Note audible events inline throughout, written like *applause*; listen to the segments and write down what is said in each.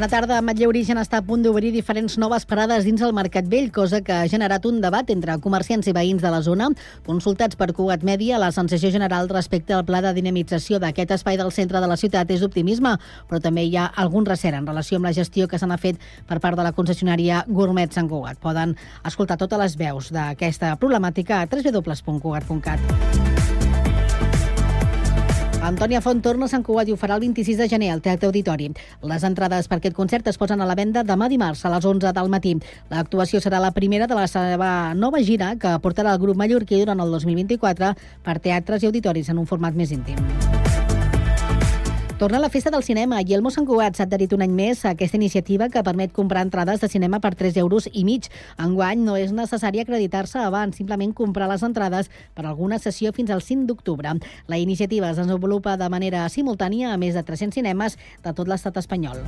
Bona tarda. Matlle Origen està a punt d'obrir diferents noves parades dins el Mercat Vell, cosa que ha generat un debat entre comerciants i veïns de la zona. Consultats per Cugat Mèdia, la sensació general respecte al pla de dinamització d'aquest espai del centre de la ciutat és optimisme, però també hi ha algun recer en relació amb la gestió que se n'ha fet per part de la concessionària Gourmet Sant Cugat. Poden escoltar totes les veus d'aquesta problemàtica a www.cugat.cat. Antònia Font torna a Sant Cugat i ho farà el 26 de gener al Teatre Auditori. Les entrades per aquest concert es posen a la venda demà dimarts a les 11 del matí. L'actuació serà la primera de la seva nova gira que portarà el grup mallorquí durant el 2024 per teatres i auditoris en un format més íntim. Torna a la festa del cinema i el Sant Cugat s'ha adherit un any més a aquesta iniciativa que permet comprar entrades de cinema per 3 euros i mig. Enguany no és necessari acreditar-se abans, simplement comprar les entrades per alguna sessió fins al 5 d'octubre. La iniciativa es desenvolupa de manera simultània a més de 300 cinemes de tot l'estat espanyol.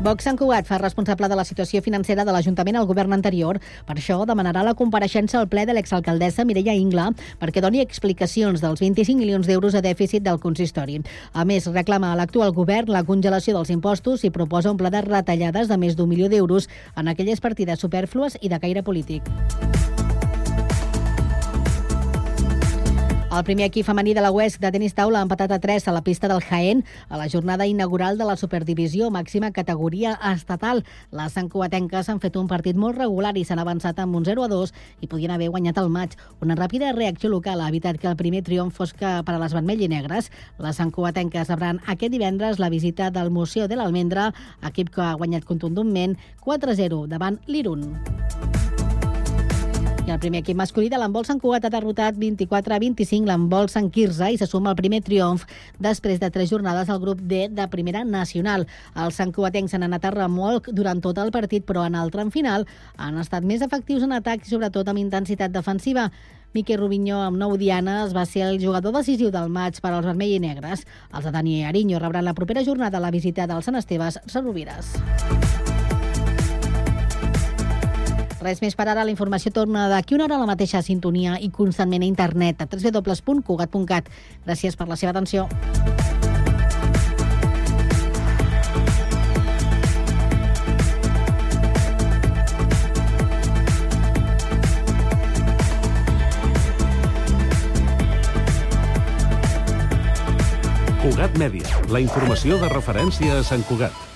Vox Sant Cugat fa responsable de la situació financera de l'Ajuntament al govern anterior. Per això demanarà la compareixença al ple de l'exalcaldessa Mireia Ingla perquè doni explicacions dels 25 milions d'euros de dèficit del consistori. A més, reclama a l'actual govern la congelació dels impostos i proposa un pla de retallades de més d'un milió d'euros en aquelles partides superflues i de caire polític. El primer equip femení de la UESC de tenis taula ha empatat a 3 a la pista del Jaén a la jornada inaugural de la Superdivisió, màxima categoria estatal. Les sancoatenques han fet un partit molt regular i s'han avançat amb un 0 a 2 i podien haver guanyat el maig. Una ràpida reacció local ha evitat que el primer triomf fos que per a les vermell i negres. Les sancoatenques rebran aquest divendres la visita del Museu de l'Almendra, equip que ha guanyat contundentment 4-0 davant l'Irun. I el primer equip masculí de l'handbol Sant Cugat ha derrotat 24 a 25 l'handbol Sant Quirze i se suma el primer triomf després de tres jornades al grup D de Primera Nacional. Els Sant Cugatencs han anat a remolc durant tot el partit, però en el tram final han estat més efectius en atac i sobretot amb intensitat defensiva. Miquel Rubinyó, amb nou dianes, va ser el jugador decisiu del maig per als vermell i negres. Els de Dani Ariño rebran la propera jornada la visita del Sant Esteves Rovires. Res més per ara, la informació torna d'aquí una hora a la mateixa sintonia i constantment a internet a www.cugat.cat. Gràcies per la seva atenció. Cugat Mèdia, la informació de referència a Sant Cugat.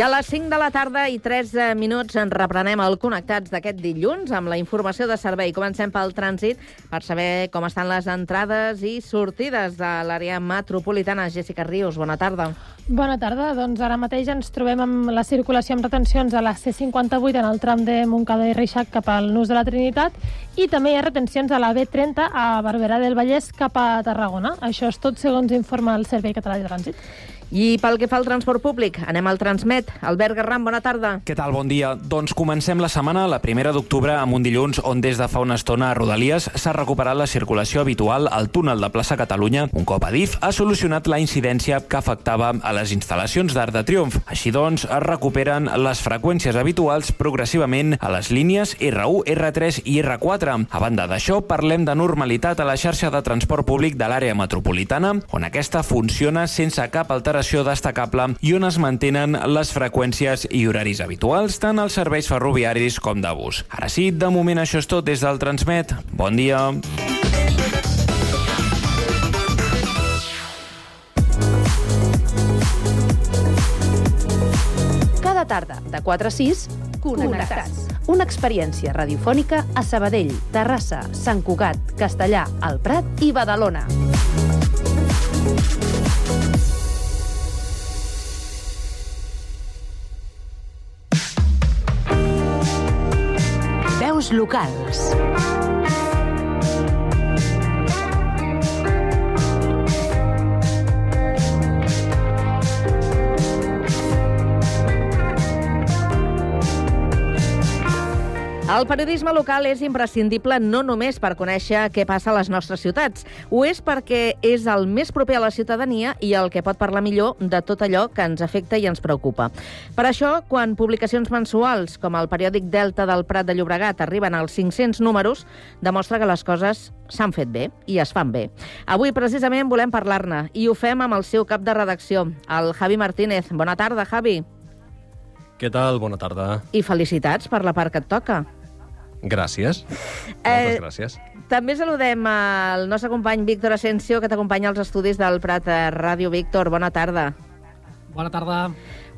Ja a les 5 de la tarda i 3 eh, minuts en reprenem el Connectats d'aquest dilluns amb la informació de servei. Comencem pel trànsit per saber com estan les entrades i sortides de l'àrea metropolitana. Jessica Rius, bona tarda. Bona tarda. Doncs ara mateix ens trobem amb la circulació amb retencions a la C58 en el tram de Montcada i Reixac cap al Nus de la Trinitat i també hi ha retencions a la B30 a Barberà del Vallès cap a Tarragona. Això és tot segons informa el Servei Català de Trànsit. I pel que fa al transport públic, anem al Transmet. Albert Garram, bona tarda. Què tal? Bon dia. Doncs comencem la setmana, la primera d'octubre, amb un dilluns on des de fa una estona a Rodalies s'ha recuperat la circulació habitual al túnel de plaça Catalunya, un cop Adif ha solucionat la incidència que afectava a les instal·lacions d'Arc de Triomf. Així doncs, es recuperen les freqüències habituals progressivament a les línies R1, R3 i R4. A banda d'això, parlem de normalitat a la xarxa de transport públic de l'àrea metropolitana, on aquesta funciona sense cap alteració alteració destacable i on es mantenen les freqüències i horaris habituals tant als serveis ferroviaris com de bus. Ara sí, de moment això és tot des del Transmet. Bon dia. Cada tarda, de 4 a 6, Connectats. Una experiència radiofònica a Sabadell, Terrassa, Sant Cugat, Castellà, El Prat i Badalona. Locals. El periodisme local és imprescindible no només per conèixer què passa a les nostres ciutats, ho és perquè és el més proper a la ciutadania i el que pot parlar millor de tot allò que ens afecta i ens preocupa. Per això, quan publicacions mensuals com el periòdic Delta del Prat de Llobregat arriben als 500 números, demostra que les coses s'han fet bé i es fan bé. Avui, precisament, volem parlar-ne i ho fem amb el seu cap de redacció, el Javi Martínez. Bona tarda, Javi. Què tal? Bona tarda. I felicitats per la part que et toca. Gràcies. Eh, Moltes gràcies. També saludem al nostre company Víctor Asensio, que t'acompanya als estudis del Prat a Ràdio Víctor. Bona tarda. Bona tarda.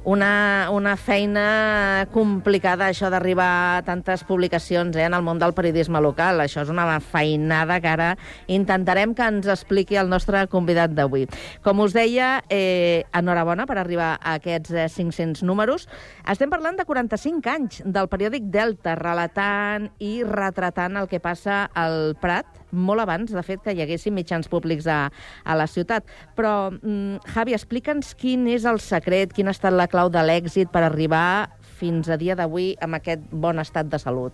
Una, una feina complicada, això d'arribar a tantes publicacions eh, en el món del periodisme local. Això és una feinada que ara intentarem que ens expliqui el nostre convidat d'avui. Com us deia, eh, enhorabona per arribar a aquests eh, 500 números. Estem parlant de 45 anys del periòdic Delta, relatant i retratant el que passa al Prat, molt abans, de fet, que hi haguessin mitjans públics a, a la ciutat. Però, mm, Javi, explica'ns quin és el secret, quina ha estat la clau de l'èxit per arribar fins a dia d'avui amb aquest bon estat de salut.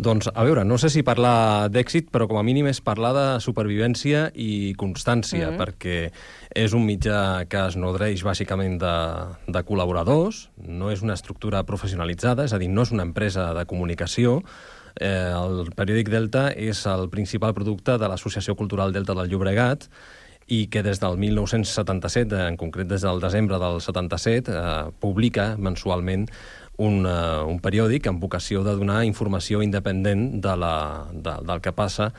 Doncs, a veure, no sé si parlar d'èxit, però com a mínim és parlar de supervivència i constància, Mhm. perquè és un mitjà que es nodreix bàsicament de, de col·laboradors, no és una estructura professionalitzada, és a dir, no és una empresa de comunicació, eh, el periòdic Delta és el principal producte de l'Associació Cultural Delta del Llobregat, i que des del 1977, en concret des del desembre del 77, eh, publica mensualment un, uh, un periòdic amb vocació de donar informació independent de la, de, del que passa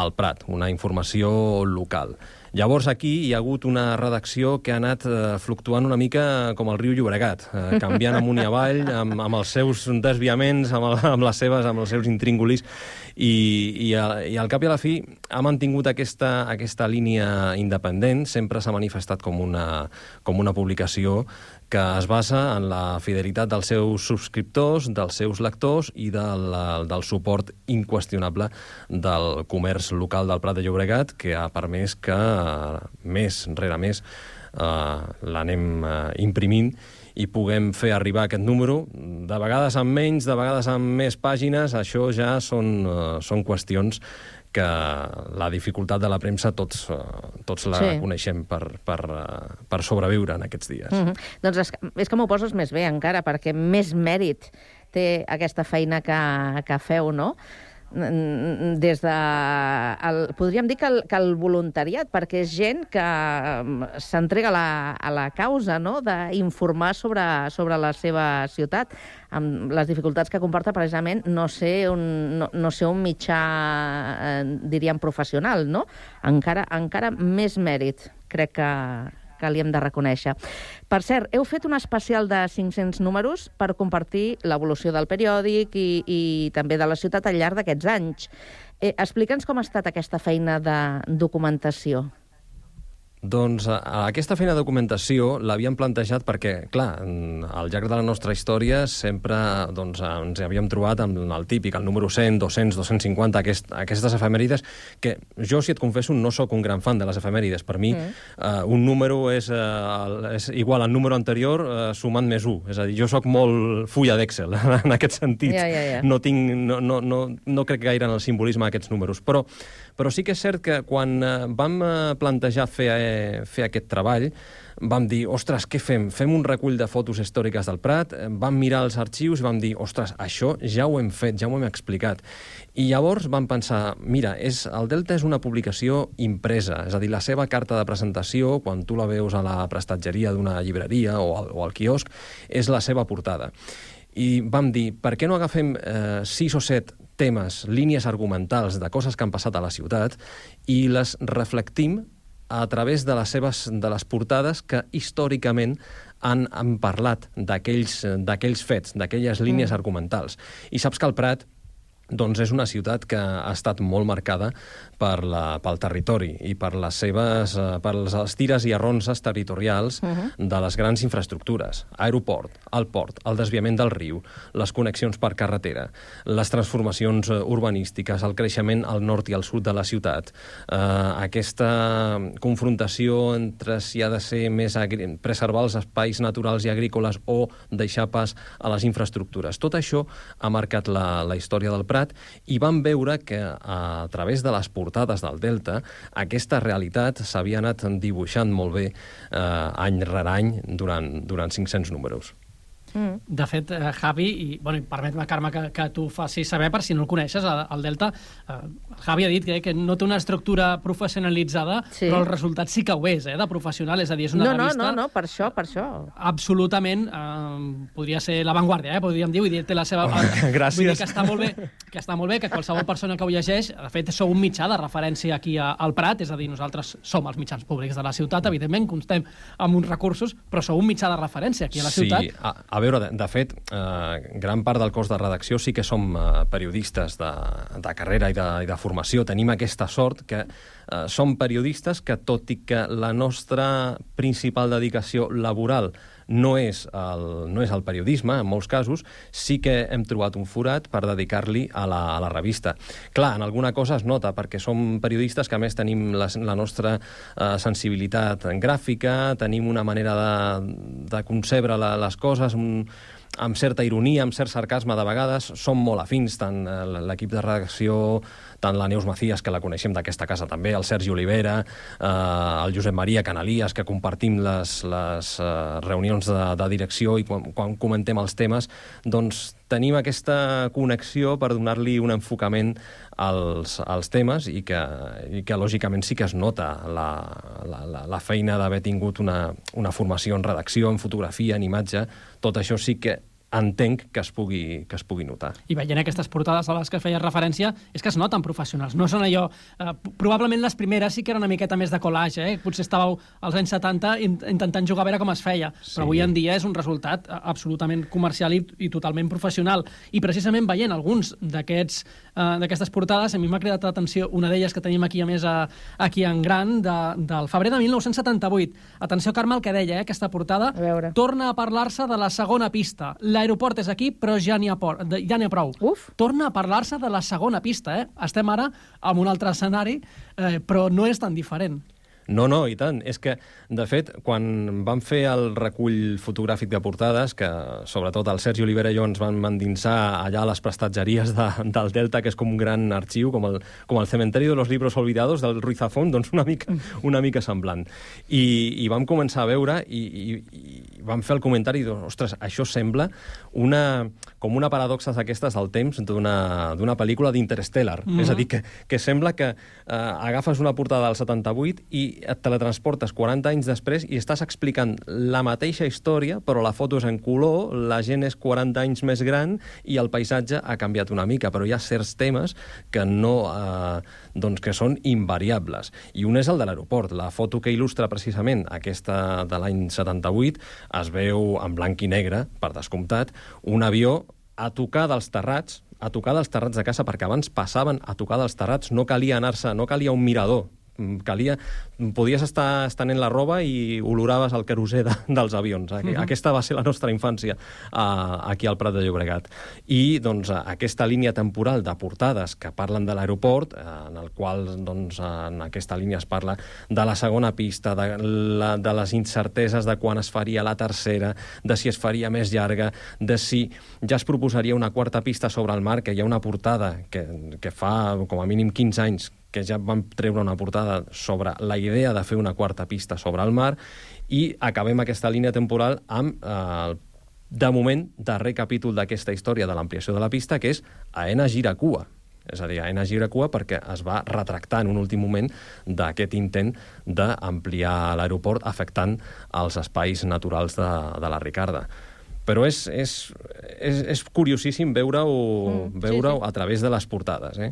al Prat, una informació local. Llavors aquí hi ha hagut una redacció que ha anat eh, fluctuant una mica com el riu Llobregat, eh, canviant amunt i avall, amb, amb els seus desviaments, amb, el, amb les seves, amb els seus intríngulis, i, i, a, i al cap i a la fi ha mantingut aquesta, aquesta línia independent, sempre s'ha manifestat com una, com una publicació que es basa en la fidelitat dels seus subscriptors, dels seus lectors i del, del suport inqüestionable del comerç local del Prat de Llobregat, que ha permès que eh, més rere més eh, l'anem eh, imprimint i puguem fer arribar aquest número, de vegades amb menys, de vegades amb més pàgines, això ja són, són qüestions que la dificultat de la premsa tots, uh, tots la Sí. coneixem per, per, uh, per sobreviure en aquests dies. Mm -hmm. Doncs és, és que m'ho poses més bé encara, perquè més mèrit té aquesta feina que, que feu, no? Des de... El, podríem dir que el, que el voluntariat, perquè és gent que mm, s'entrega a, la, a la causa no? d'informar sobre, sobre la seva ciutat, amb les dificultats que comporta precisament no ser un, no, no ser un mitjà, eh, diríem, professional, no? Encara, encara més mèrit, crec que, que li hem de reconèixer. Per cert, heu fet un especial de 500 números per compartir l'evolució del periòdic i, i també de la ciutat al llarg d'aquests anys. Eh, Explica'ns com ha estat aquesta feina de documentació. Doncs a, a aquesta feina de documentació l'havíem plantejat perquè, clar, al llarg de la nostra història sempre doncs, ens havíem trobat amb el típic, el número 100, 200, 250, aquest, aquestes efemèrides, que jo, si et confesso, no sóc un gran fan de les efemèrides. Per mi, mm. uh, un número és, el, és igual al número anterior uh, sumant més 1. És a dir, jo sóc molt fulla d'Excel, *laughs* en aquest sentit. Ja, ja, ja. No, tinc, no, no, no, no crec gaire en el simbolisme d'aquests números, però, però sí que és cert que quan eh, vam eh, plantejar fer, eh, fer aquest treball, vam dir, ostres, què fem? Fem un recull de fotos històriques del Prat, vam mirar els arxius i vam dir, ostres, això ja ho hem fet, ja ho hem explicat. I llavors vam pensar, mira, és, el Delta és una publicació impresa, és a dir, la seva carta de presentació, quan tu la veus a la prestatgeria d'una llibreria o al, o al quiosc, és la seva portada. I vam dir, per què no agafem eh, sis o set temes, línies argumentals de coses que han passat a la ciutat i les reflectim a través de les seves de les portades que històricament han, han parlat d'aquells fets, d'aquelles línies mm. argumentals. I saps que el Prat doncs és una ciutat que ha estat molt marcada per la, pel territori i per les seves eh, per les, les tires i arronses territorials uh -huh. de les grans infraestructures. Aeroport, el port, el desviament del riu, les connexions per carretera, les transformacions eh, urbanístiques, el creixement al nord i al sud de la ciutat, eh, aquesta confrontació entre si ha de ser més preservar els espais naturals i agrícoles o deixar pas a les infraestructures. Tot això ha marcat la, la història del Prat Prat, i vam veure que a través de les portades del Delta aquesta realitat s'havia anat dibuixant molt bé eh, any rere any durant, durant 500 números. Mm. De fet, eh, Javi, i, bueno, i permet-me, Carme, que, que tu facis saber, per si no el coneixes, el, el Delta, eh, Javi ha dit que, que no té una estructura professionalitzada, sí. però el resultat sí que ho és, eh, de professional, és a dir, és una no, revista... No, no, no, per això, per això. Absolutament, eh, podria ser l'avantguàrdia, eh, podríem dir, vull dir, té la seva... Oh, gràcies. Vull dir que està molt bé, que està molt bé que qualsevol persona que ho llegeix, de fet, sou un mitjà de referència aquí a, al Prat, és a dir, nosaltres som els mitjans públics de la ciutat, evidentment, constem amb uns recursos, però sou un mitjà de referència aquí a la ciutat. Sí, veure, de, de fet, eh, gran part del cos de redacció sí que som eh, periodistes de, de carrera i de, i de formació. Tenim aquesta sort que eh, som periodistes que, tot i que la nostra principal dedicació laboral no és, el, no és el periodisme, en molts casos, sí que hem trobat un forat per dedicar-li a, la, a la revista. Clar, en alguna cosa es nota, perquè som periodistes que a més tenim la, la nostra eh, sensibilitat gràfica, tenim una manera de, de concebre la, les coses, un, amb certa ironia, amb cert sarcasme de vegades, som molt afins, tant eh, l'equip de redacció, tant la Neus Macías, que la coneixem d'aquesta casa també, el Sergi Olivera, eh, el Josep Maria Canalies, que compartim les, les eh, reunions de, de direcció i quan, quan comentem els temes, doncs tenim aquesta connexió per donar-li un enfocament als, als temes i que, i que lògicament sí que es nota la, la, la, feina d'haver tingut una, una formació en redacció, en fotografia, en imatge, tot això sí que entenc que es pugui, que es pugui notar. I veient aquestes portades a les que feies referència, és que es noten professionals, no són allò... Eh, probablement les primeres sí que eren una miqueta més de collage, eh? potser estàveu als anys 70 intentant jugar a veure com es feia, sí. però avui en dia és un resultat absolutament comercial i, i totalment professional. I precisament veient alguns d'aquests d'aquestes portades, a mi m'ha cridat l'atenció una d'elles que tenim aquí a més a, aquí en gran, de, del febrer de 1978. Atenció, Carme, el que deia, eh, aquesta portada. Torna a parlar-se de la segona pista. La l'aeroport és aquí, però ja n'hi ha, por, ja ha prou. Uf. Torna a parlar-se de la segona pista, eh? Estem ara en un altre escenari, eh, però no és tan diferent. No, no, i tant. És que, de fet, quan vam fer el recull fotogràfic de portades, que sobretot el Sergi Olivera i jo ens vam endinsar allà a les prestatgeries de, del Delta, que és com un gran arxiu, com el, com el Cementeri de los Libros Olvidados del Ruiz Zafón, doncs una mica, una mica semblant. I, I vam començar a veure i, i, vam fer el comentari, doncs, ostres, això sembla una, com una paradoxa d'aquestes del temps d'una pel·lícula d'Interstellar. Mm -hmm. És a dir, que, que sembla que eh, agafes una portada del 78 i et teletransportes 40 anys després i estàs explicant la mateixa història, però la foto és en color, la gent és 40 anys més gran i el paisatge ha canviat una mica, però hi ha certs temes que no... Eh, doncs que són invariables. I un és el de l'aeroport. La foto que il·lustra precisament aquesta de l'any 78 es veu en blanc i negre, per descomptat, un avió a tocar dels terrats, a tocar dels terrats de casa, perquè abans passaven a tocar dels terrats, no calia anar-se, no calia un mirador, calia... Podies estar estenent la roba i oloraves el querosè de, dels avions. Uh mhm. -huh. Aquesta va ser la nostra infància uh, aquí al Prat de Llobregat. I doncs, aquesta línia temporal de portades que parlen de l'aeroport, uh, en el qual doncs, en aquesta línia es parla de la segona pista, de, la, de les incerteses de quan es faria la tercera, de si es faria més llarga, de si ja es proposaria una quarta pista sobre el mar, que hi ha una portada que, que fa com a mínim 15 anys que ja vam treure una portada sobre la idea de fer una quarta pista sobre el mar i acabem aquesta línia temporal amb eh, de moment, darrer capítol d'aquesta història de l'ampliació de la pista, que és Aena Giracua. És a dir, Aena Giracua perquè es va retractar en un últim moment d'aquest intent d'ampliar l'aeroport afectant els espais naturals de, de la Ricarda però és, és, és, és curiosíssim veure-ho mm, veure, sí, sí. a través de les portades. Eh?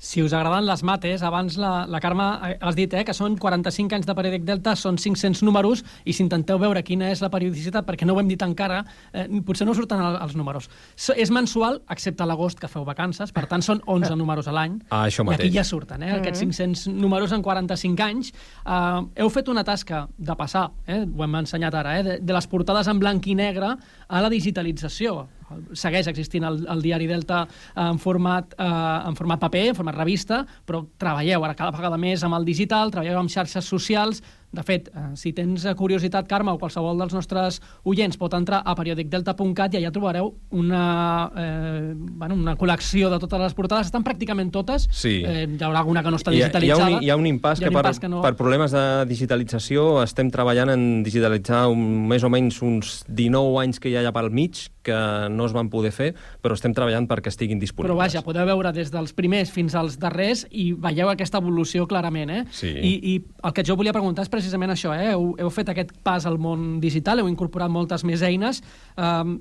Si us agraden les mates, abans la, la Carme eh, has dit eh, que són 45 anys de periòdic Delta, són 500 números, i si intenteu veure quina és la periodicitat, perquè no ho hem dit encara, eh, potser no surten el, els números. So, és mensual, excepte l'agost, que feu vacances, per tant són 11 números a l'any. Ah, això I mateix. aquí ja surten, eh, aquests 500 números en 45 anys. Uh, heu fet una tasca de passar, eh, ho hem ensenyat ara, eh, de, de les portades en blanc i negre a la digitalització segueix existint el, el diari Delta en format, eh, en format paper, en format revista, però treballeu ara cada vegada més amb el digital, treballeu amb xarxes socials, de fet, eh, si tens curiositat, Carme, o qualsevol dels nostres oients pot entrar a periodicdelta.cat i allà trobareu una, eh, bueno, una col·lecció de totes les portades. Estan pràcticament totes. Sí. Eh, hi haurà alguna que no està Hi ha, hi, ha digitalitzada. un, hi ha un impàs Hi ha que, un per, impàs que no- per problemes de digitalització estem treballant en digitalitzar un, més o menys uns 19 anys que hi ha allà pel mig que no es van poder fer, però estem treballant perquè estiguin disponibles. Però vaja, podeu veure des dels primers fins als darrers i veieu aquesta evolució clarament, eh? Sí. I, I el que jo volia preguntar és precisament això, eh? Heu, heu fet aquest pas al món digital, heu incorporat moltes més eines. Um,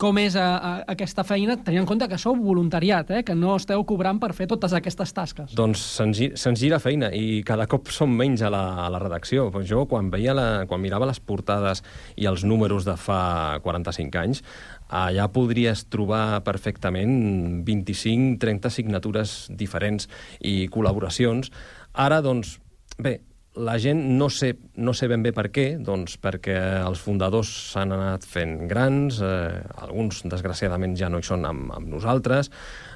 com és a, a, aquesta feina, tenint en compte que sou voluntariat, eh? que no esteu cobrant per fer totes aquestes tasques. Doncs se'ns se'ns gira feina i cada cop som menys a la, a la redacció. Jo, quan, veia la, quan mirava les portades i els números de fa 45 anys, allà podries trobar perfectament 25-30 signatures diferents i col·laboracions. Ara, doncs, bé, la gent no sé, no sé ben bé per què, doncs perquè els fundadors s'han anat fent grans, eh, alguns desgraciadament ja no hi són amb, amb nosaltres,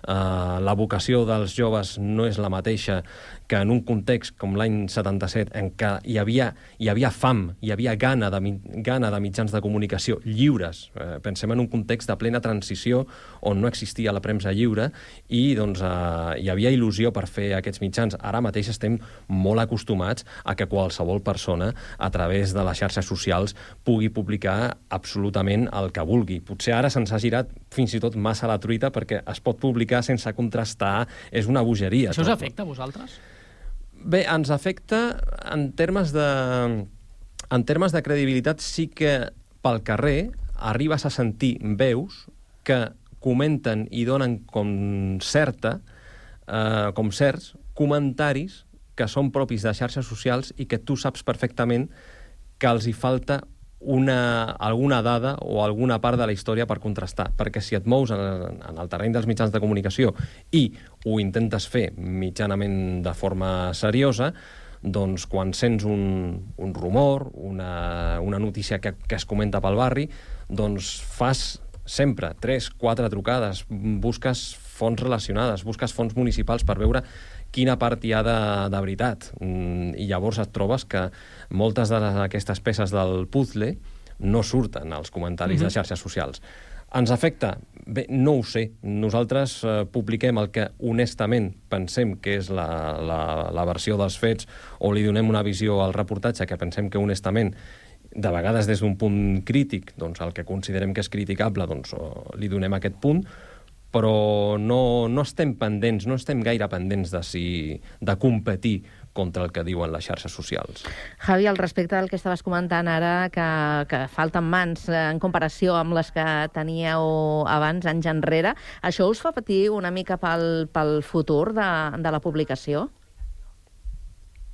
eh, la vocació dels joves no és la mateixa que en un context com l'any 77 en què hi havia, hi havia fam, hi havia gana de, gana de mitjans de comunicació lliures. Eh, pensem en un context de plena transició on no existia la premsa lliure i doncs, eh, hi havia il·lusió per fer aquests mitjans. Ara mateix estem molt acostumats a que qualsevol persona a través de les xarxes socials pugui publicar absolutament el que vulgui. Potser ara se'ns ha girat fins i tot massa la truita perquè es pot publicar sense contrastar, és una bogeria. Això us tot. afecta a vosaltres? Bé, ens afecta en termes de... En termes de credibilitat sí que pel carrer arribes a sentir veus que comenten i donen com certa, eh, com certs, comentaris que són propis de xarxes socials i que tu saps perfectament que els hi falta una, alguna dada o alguna part de la història per contrastar. Perquè si et mous en, en el terreny dels mitjans de comunicació i ho intentes fer mitjanament de forma seriosa, doncs quan sents un, un rumor, una, una notícia que, que es comenta pel barri, doncs fas sempre tres, quatre trucades, busques fonts relacionades, busques fonts municipals per veure quina part hi ha de, de veritat. Mm, I llavors et trobes que moltes d'aquestes peces del puzzle no surten als comentaris Mhm. de xarxes socials. Ens afecta? Bé, no ho sé. Nosaltres eh, publiquem el que honestament pensem que és la, la, la versió dels fets o li donem una visió al reportatge que pensem que honestament de vegades des d'un punt crític, doncs el que considerem que és criticable, doncs li donem aquest punt, però no, no estem pendents, no estem gaire pendents de, si, de competir contra el que diuen les xarxes socials. Javi, al respecte del que estaves comentant ara, que, que falten mans eh, en comparació amb les que teníeu abans, anys enrere, això us fa patir una mica pel, pel futur de, de la publicació?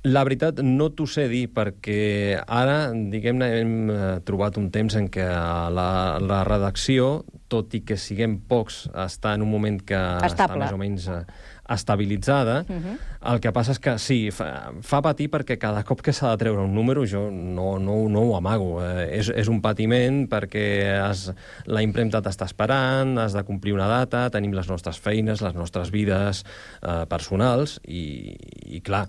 La veritat, no t'ho sé dir, perquè ara, diguem-ne, hem eh, trobat un temps en què la, la redacció, tot i que siguem pocs, està en un moment que està Estable. més o menys eh, estabilitzada. Uh -huh. El que passa és que sí, fa, fa patir perquè cada cop que s'ha de treure un número jo no, no, no ho amago. Eh, és, és un patiment perquè has, la impremta t'està esperant, has de complir una data, tenim les nostres feines, les nostres vides eh, personals i, i clar,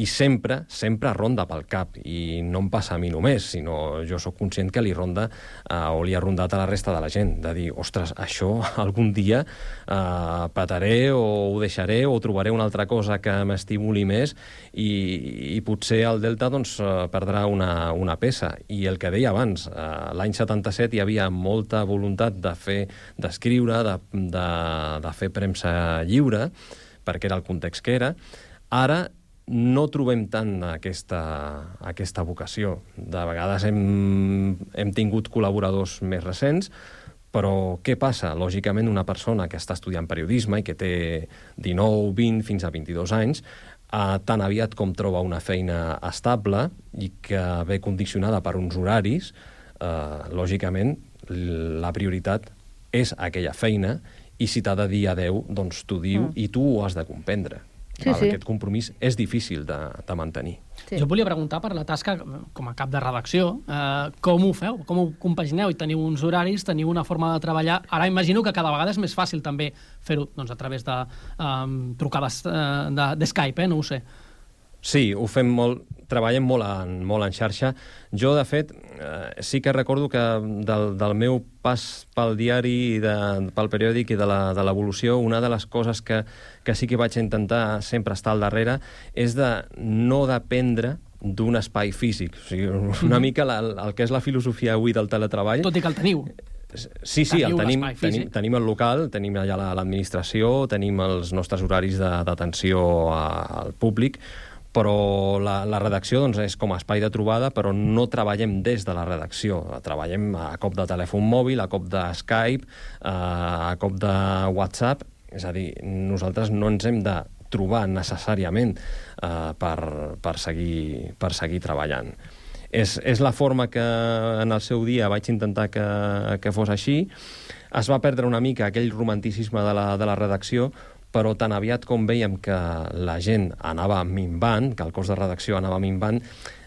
i sempre, sempre ronda pel cap. I no em passa a mi només, sinó jo sóc conscient que li ronda eh, o li ha rondat a la resta de la gent, de dir, ostres, això *laughs* algun dia eh, pataré o ho deixaré o trobaré una altra cosa que m'estimuli més i, i potser el Delta doncs, eh, perdrà una, una peça. I el que deia abans, eh, l'any 77 hi havia molta voluntat de fer d'escriure, de, de, de fer premsa lliure, perquè era el context que era. Ara no trobem tant aquesta, aquesta vocació. De vegades hem, hem tingut col·laboradors més recents, Però què passa? Lògicament, una persona que està estudiant periodisme i que té 19, 20, fins a 22 anys, eh, tan aviat com troba una feina estable i que ve condicionada per uns horaris, eh, lògicament, la prioritat és aquella feina i si t'ha de dir adeu, doncs t'ho diu mm. i tu ho has de comprendre. Sí, sí. Aquest compromís és difícil de, de mantenir. Sí. Jo volia preguntar per la tasca com a cap de redacció. Eh, com ho feu? Com ho compagineu? I teniu uns horaris, teniu una forma de treballar. Ara imagino que cada vegada és més fàcil també fer-ho doncs, a través de um, trucades uh, de, de Skype, eh? no ho sé. Sí, ho fem molt, treballem molt en, molt en xarxa. Jo, de fet, eh, sí que recordo que del, del meu pas pel diari, i de, pel periòdic i de l'evolució, una de les coses que, que sí que vaig intentar sempre estar al darrere és de no dependre d'un espai físic. O sigui, una mica la, el que és la filosofia avui del teletreball... Tot i que el teniu. Sí, sí, el tenim, tenim, tenim el local, tenim allà la- l'administració, tenim els nostres horaris d'atenció al públic, però la, la redacció doncs, és com a espai de trobada, però no treballem des de la redacció. Treballem a cop de telèfon mòbil, a cop de Skype, eh, a cop de WhatsApp. És a dir, nosaltres no ens hem de trobar necessàriament eh, per, per, seguir, per seguir treballant. És, és la forma que en el seu dia vaig intentar que, que fos així. Es va perdre una mica aquell romanticisme de la, de la redacció, però tan aviat com veiem que la gent anava minvant, que el cos de redacció anava minvant,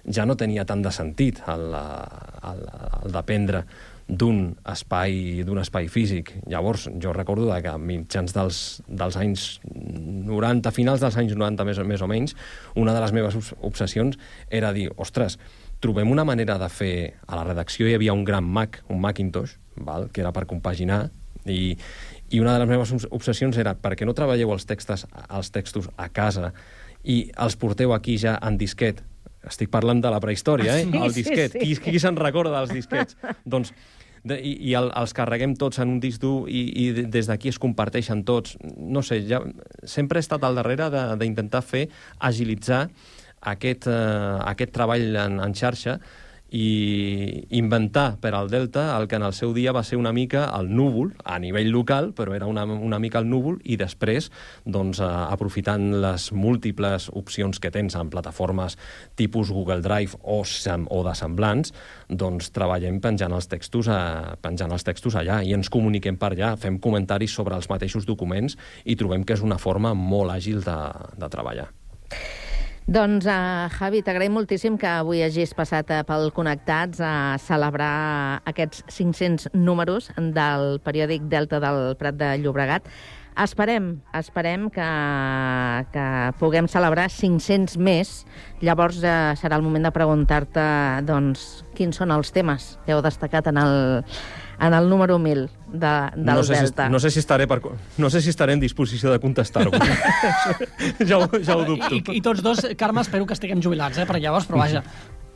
ja no tenia tant de sentit el, el, el dependre d'un espai, d'un espai físic. Llavors, jo recordo que a mitjans dels, dels anys 90, finals dels anys 90 més, més o menys, una de les meves obs- obsessions era dir, ostres, trobem una manera de fer... A la redacció hi havia un gran Mac, un Macintosh, val? que era per compaginar, i, i una de les meves obs- obsessions era per què no treballeu els textos, els textos a casa i els porteu aquí ja en disquet? Estic parlant de la prehistòria, eh? Sí, el sí, disquet. sí. Qui, qui se'n recorda dels disquets? *laughs* doncs de, i, i el, els carreguem tots en un disc dur i, i de- des d'aquí es comparteixen tots. No sé, ja, sempre he estat al darrere de- d'intentar fer, agilitzar aquest, eh, aquest treball en, en xarxa i inventar per al Delta el que en el seu dia va ser una mica el núvol, a nivell local, però era una, una mica el núvol, i després, doncs, eh, aprofitant les múltiples opcions que tens en plataformes tipus Google Drive o, sem o de semblants, doncs treballem penjant els textos a, penjant els textos allà i ens comuniquem per allà, fem comentaris sobre els mateixos documents i trobem que és una forma molt àgil de, de treballar. Doncs, uh, Javi, t'agraïm moltíssim que avui hagis passat uh, pel Connectats a celebrar aquests 500 números del periòdic Delta del Prat de Llobregat. Esperem, esperem que, que puguem celebrar 500 més. Llavors uh, serà el moment de preguntar-te doncs, quins són els temes que heu destacat en el, en el número 1000 de, del no sé Delta. Si, no, sé si estaré per, no sé si estaré en disposició de contestar-ho. *laughs* ja, ho, ja ho dubto. I, I tots dos, Carme, espero que estiguem jubilats, eh, per llavors, però vaja.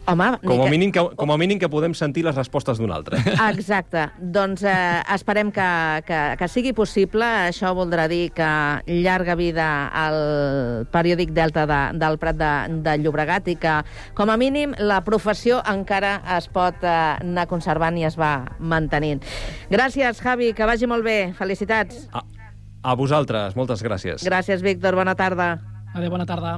Home, Com a, que- mínim que, com a mínim que podem sentir les respostes d'un altre. *laughs* Exacte. Doncs eh, esperem que, que, que sigui possible. Això voldrà dir que llarga vida al periòdic Delta de, del Prat de, de Llobregat i que, com a mínim, la professió encara es pot eh, anar conservant i es va mantenint. Gràcies, Javi, que vagi molt bé. Felicitats. A, a vosaltres, moltes gràcies. Gràcies, Víctor. Bona tarda. Adéu, bona tarda.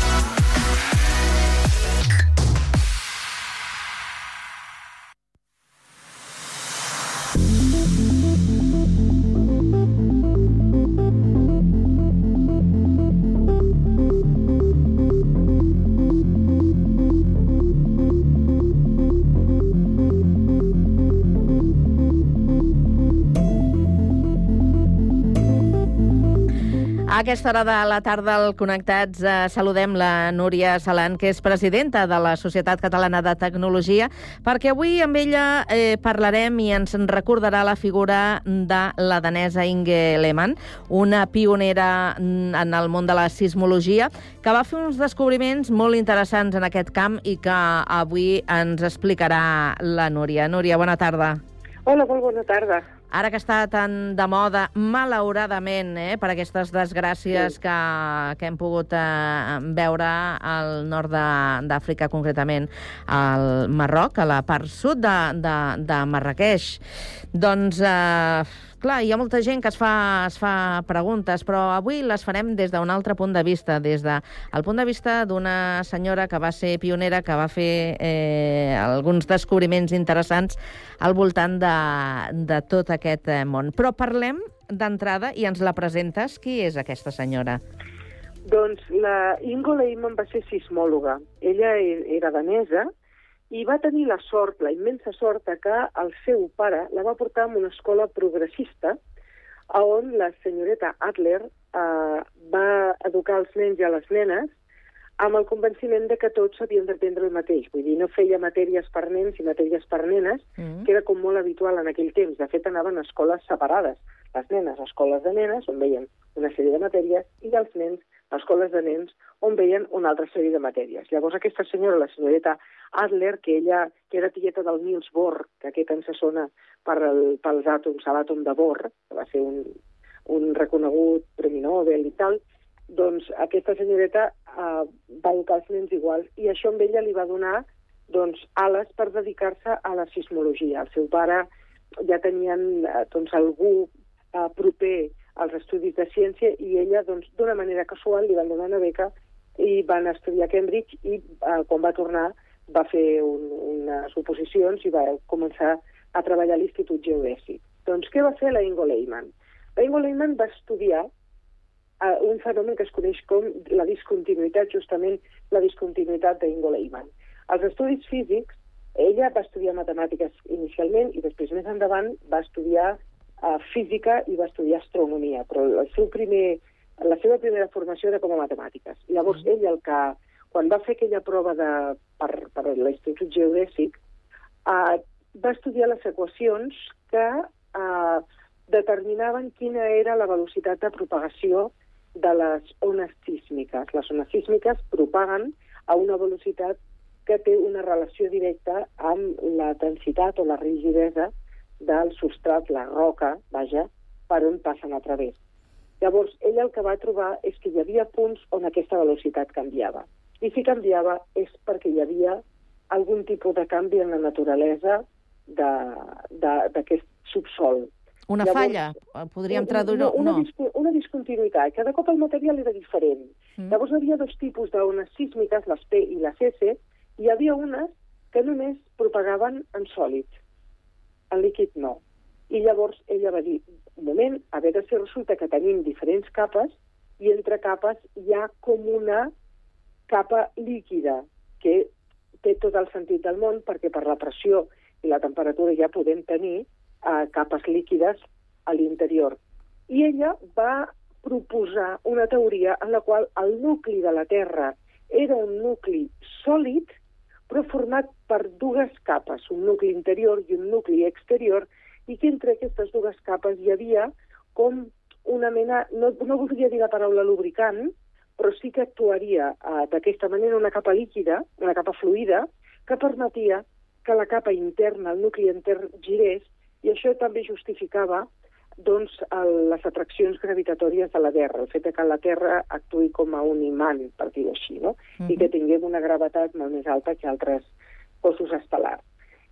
Aquesta hora de la tarda al Connectats eh, saludem la Núria Salant, que és presidenta de la Societat Catalana de Tecnologia, perquè avui amb ella eh, parlarem i ens en recordarà la figura de la danesa Inge Lehmann, una pionera mm, en el món de la sismologia, que va fer uns descobriments molt interessants en aquest camp i que avui ens explicarà la Núria. Núria, bona tarda. Hola, molt bona tarda. Ara que està tan de moda, malauradament, eh, per aquestes desgràcies Sí. que, que hem pogut eh, veure al nord de- d'Àfrica, concretament al Marroc, a la part sud de, de, de Marrakeix. Doncs, eh, clar, hi ha molta gent que es fa, es fa preguntes, però avui les farem des d'un altre punt de vista, des del de, punt de vista d'una senyora que va ser pionera, que va fer eh, alguns descobriments interessants al voltant de, de tot aquest eh, món. Però parlem d'entrada i ens la presentes. Qui és aquesta senyora? Doncs la Ingo Lehmann va ser sismòloga. Ella e- era danesa i va tenir la sort, la immensa sort, que el seu pare la va portar a una escola progressista on la senyoreta Adler eh, va educar els nens i a les nenes amb el convenciment de que tots havien d'aprendre el mateix. Vull dir, no feia matèries per nens i matèries per nenes, Mm. que era com molt habitual en aquell temps. De fet, anaven a escoles separades. Les nenes a escoles de nenes, on veien una sèrie de matèries, i els nens escoles de nens, on veien una altra sèrie de matèries. Llavors, aquesta senyora, la senyoreta Adler, que ella, que era tieta del Niels Bohr, que aquest ens sona per el, pels àtoms, a l'àtom de Bohr, que va ser un, un reconegut Premi Nobel i tal, doncs aquesta senyoreta eh, va educar els nens iguals i això amb ella li va donar doncs, ales per dedicar-se a la sismologia. El seu pare ja tenien eh, doncs, algú eh, proper als estudis de ciència i ella, doncs, d'una manera casual, li van donar una beca i van estudiar a Cambridge i eh, quan va tornar va fer un, unes oposicions i va començar a treballar a l'Institut Geodèsic. Doncs què va fer la Ingo Lehmann? La Ingo Lehmann va estudiar eh, un fenomen que es coneix com la discontinuïtat, justament la discontinuïtat d'Ingo Lehmann. Als estudis físics, ella va estudiar matemàtiques inicialment i després més endavant va estudiar uh, física i va estudiar astronomia, però el seu primer, la seva primera formació era com a matemàtiques. Llavors, ell el que, quan va fer aquella prova de, per, per l'Institut Geodèsic, uh, va estudiar les equacions que uh, determinaven quina era la velocitat de propagació de les ones sísmiques. Les ones sísmiques propaguen a una velocitat que té una relació directa amb la densitat o la rigidesa del substrat, la roca, vaja, per on passen a través. Llavors, ell el que va trobar és que hi havia punts on aquesta velocitat canviava. I si canviava és perquè hi havia algun tipus de canvi en la naturalesa d'aquest subsol. Una Llavors, falla? Podríem traduir-ho? No, una, No. una discontinuïtat. Cada cop el material era diferent. Mm. Llavors hi havia dos tipus d'ones sísmiques, les P i les S, i hi havia unes que només propagaven en sòlid. En líquid no. I llavors ella va dir, un moment, a veure si resulta que tenim diferents capes i entre capes hi ha com una capa líquida que té tot el sentit del món perquè per la pressió i la temperatura ja podem tenir eh, capes líquides a l'interior. I ella va proposar una teoria en la qual el nucli de la Terra era un nucli sòlid, però format per dues capes, un nucli interior i un nucli exterior, i que entre aquestes dues capes hi havia com una mena, no, no voldria dir la paraula lubricant, però sí que actuaria eh, d'aquesta manera una capa líquida, una capa fluida, que permetia que la capa interna, el nucli intern, girés, i això també justificava doncs, el, les atraccions gravitatòries de la Terra, el fet que la Terra actuï com a un imant, per dir-ho així, no? Mhm. i que tinguem una gravetat molt més alta que altres cossos estel·lars.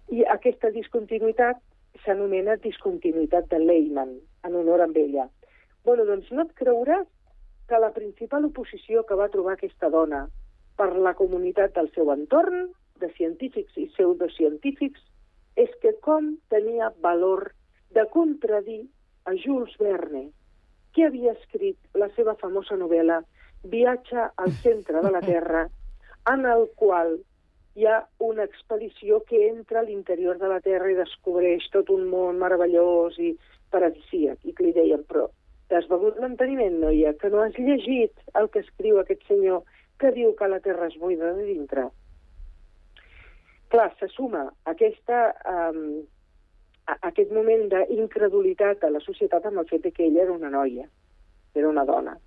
I aquesta discontinuïtat s'anomena discontinuïtat de Lehmann, en honor amb ella. bueno, doncs no et creuràs que la principal oposició que va trobar aquesta dona per la comunitat del seu entorn, de científics i pseudocientífics, és que com tenia valor de contradir a Jules Verne, que havia escrit la seva famosa novel·la Viatge al centre de la Terra, en el qual hi ha una expedició que entra a l'interior de la Terra i descobreix tot un món meravellós i paradisíac. I que li deien, però t'has begut l'enteniment, noia, que no has llegit el que escriu aquest senyor que diu que la Terra és buida de dintre. Clar, se suma aquesta, um, a, aquest moment d'incredulitat a la societat amb el fet que ella era una noia, era una dona.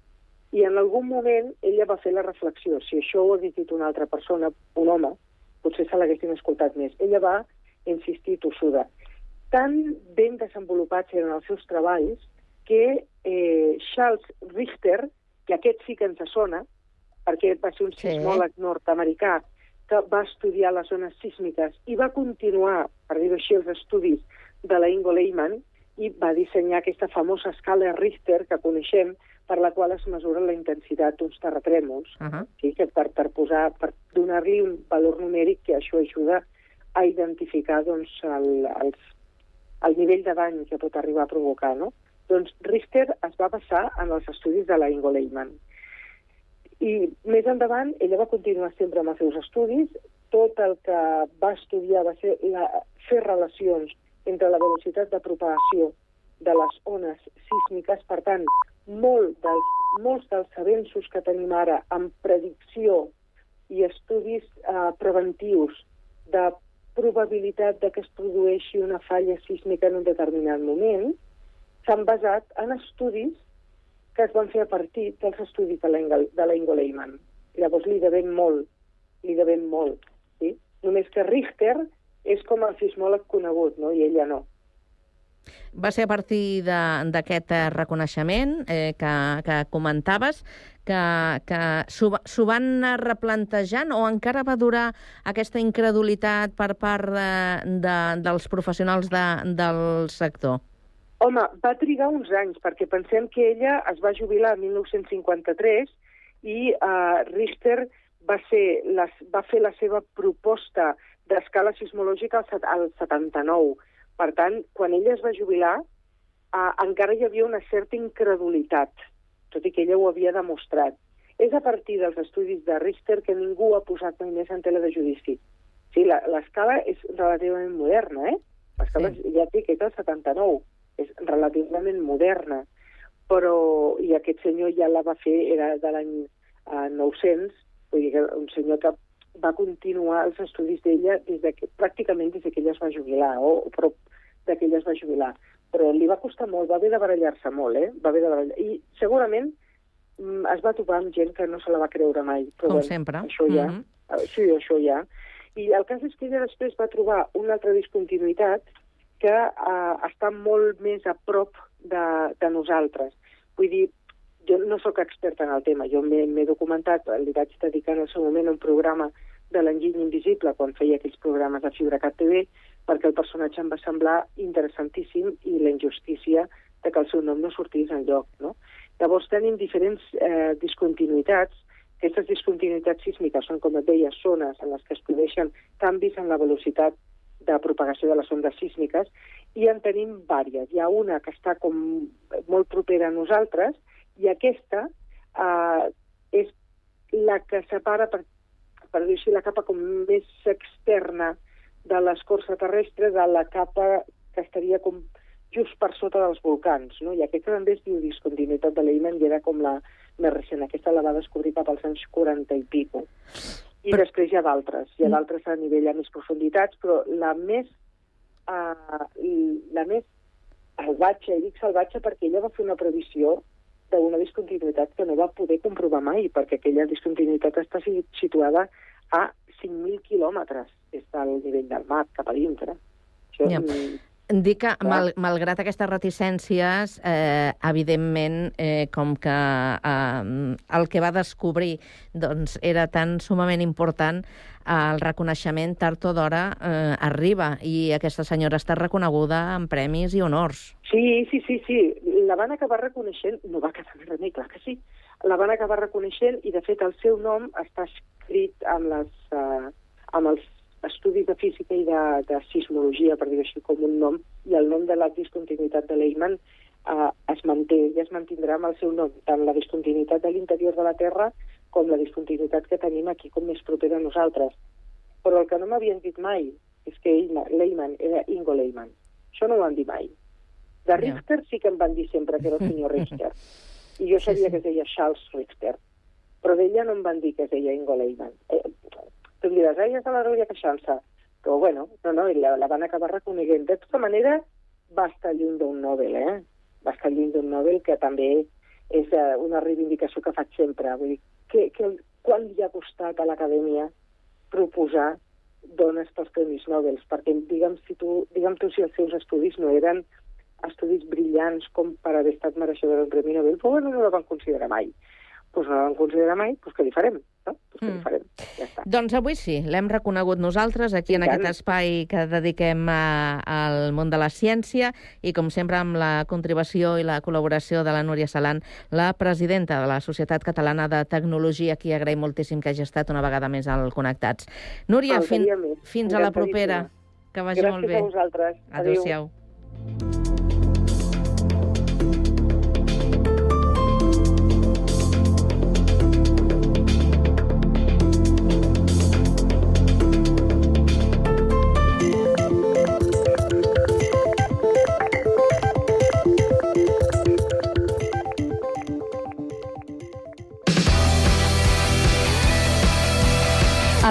I en algun moment ella va fer la reflexió, si això ho hagués dit una altra persona, un home, potser se l'haguessin escoltat més. Ella va insistir tossuda. tan ben desenvolupats eren els seus treballs que eh, Charles Richter, que aquest sí que ens sona, perquè va ser un Sí. sismòleg nord-americà que va estudiar les zones sísmiques i va continuar, per dir-ho així, els estudis de la Ingo Lehmann i va dissenyar aquesta famosa escala Richter que coneixem per la qual es mesura la intensitat d'uns terratrèmols, Uh -huh. sí, que per, per, posar, per donar-li un valor numèric que això ajuda a identificar doncs, el, els, el nivell de dany que pot arribar a provocar. No? Doncs Richter es va basar en els estudis de la Ingo Lehmann. I més endavant, ella va continuar sempre amb els seus estudis. Tot el que va estudiar va ser la, fer relacions entre la velocitat de propagació de les ones sísmiques. Per tant, molt dels, molts dels avenços que tenim ara en predicció i estudis eh, preventius de probabilitat de que es produeixi una falla sísmica en un determinat moment s'han basat en estudis que es van fer a partir dels estudis de la, Engel, de la Ingo Lehmann. Llavors li devem molt, li devem molt. Sí? Només que Richter és com el sismòleg conegut, no? i ella no. Va ser a partir d'aquest eh, reconeixement eh, que, que comentaves que, que s'ho va- s'ho van anar replantejant o encara va durar aquesta incredulitat per part de, de, dels professionals de, del sector? Home, va trigar uns anys, perquè pensem que ella es va jubilar el 1953 i uh, Richter va, ser les, va fer la seva proposta d'escala sismològica al, al 79. Per tant, quan ella es va jubilar, uh, encara hi havia una certa incredulitat, tot i que ella ho havia demostrat. És a partir dels estudis de Richter que ningú ha posat mai més en tela de judici. Sí, la- l'escala és relativament moderna, eh? L'escala, Sí. ja dic, és del 79 és relativament moderna, però i aquest senyor ja la va fer, era de l'any eh, 900, vull dir que un senyor que va continuar els estudis d'ella des de que, pràcticament des de que ella es va jubilar, o, o prop de que ella es va jubilar. Però li va costar molt, va haver de barallar-se molt, eh? Va haver de barallar I segurament mm, es va topar amb gent que no se la va creure mai. Però, Com bueno, sempre. Això ja, Mhm. eh, sí, això ja. I el cas és que ella després va trobar una altra discontinuïtat que eh, està molt més a prop de, de nosaltres. Vull dir, jo no sóc experta en el tema, jo m'he documentat, li vaig dedicar en el seu moment un programa de l'enginy invisible quan feia aquells programes de FibraCat TV, perquè el personatge em va semblar interessantíssim i la injustícia de que el seu nom no sortís en lloc. No? Llavors tenim diferents eh, discontinuïtats. Aquestes discontinuïtats sísmiques són, com et deia, zones en les que es produeixen canvis en la velocitat de propagació de les ondes sísmiques i en tenim vàries. Hi ha una que està com molt propera a nosaltres i aquesta eh, és la que separa, per, per dir així, la capa com més externa de l'escorça terrestre de la capa que estaria com just per sota dels volcans, no? I aquesta també es diu discontinuïtat de Lehmann i era com la més recent. Aquesta la va descobrir cap als anys 40 i pico. I Però- però... després hi ha d'altres. Hi ha d'altres a nivell a més profunditats, però la més, uh, la més salvatge, i dic salvatge perquè ella va fer una previsió d'una discontinuïtat que no va poder comprovar mai, perquè aquella discontinuïtat està si- situada a 5.000 quilòmetres des del nivell del mar cap a dintre. Això, Ja. Dic que, mal, malgrat aquestes reticències, eh, evidentment, eh, com que eh, el que va descobrir doncs, era tan sumament important, eh, el reconeixement tard o d'hora eh, arriba i aquesta senyora està reconeguda amb premis i honors. Sí, sí, sí, sí. La van acabar reconeixent, no va quedar més remei, clar que sí. La van acabar reconeixent i, de fet, el seu nom està escrit amb, les, uh, amb els estudis de física i de, de sismologia, per dir-ho així, com un nom, i el nom de la discontinuïtat de Lehmann uh, es manté i es mantindrà amb el seu nom, tant la discontinuïtat de l'interior de la Terra com la discontinuïtat que tenim aquí com més propera a nosaltres. Però el que no m'havien dit mai és que Lehmann era Ingo Lehmann. Això no ho van dir mai. De. Richter sí que em van dir sempre que era el senyor *laughs* Richter. I jo sabia que es deia Charles Richter. Però d'ella no em van dir que es deia Ingo Lehmann. Eh, tu diràs, ai, és de la Núria Queixança. Però bueno, no, no, i la, la van acabar reconeguent. De tota manera, va estar lluny d'un Nobel, eh? Va estar lluny d'un Nobel que també és eh, una reivindicació que faig sempre. Vull dir, que, que, quan li ha costat a l'acadèmia proposar dones pels Premis Nobel, perquè digue'm, si tu, digue'm tu si els seus estudis no eren estudis brillants com per haver estat mereixedora d'un Premi Nobel, però bueno, no la van considerar mai. Doncs no van considerar mai, doncs què li farem? No? Doncs Mm. farem? Ja està. Doncs avui sí, l'hem reconegut nosaltres aquí I en tant. aquest espai que dediquem a, al món de la ciència i, com sempre, amb la contribució i la col·laboració de la Núria Salant, la presidenta de la Societat Catalana de Tecnologia, qui agraïm moltíssim que hagi estat una vegada més al Connectats. Núria, fin, fins a la propera. Que vagi Gràcies molt bé. a vosaltres. Adéu.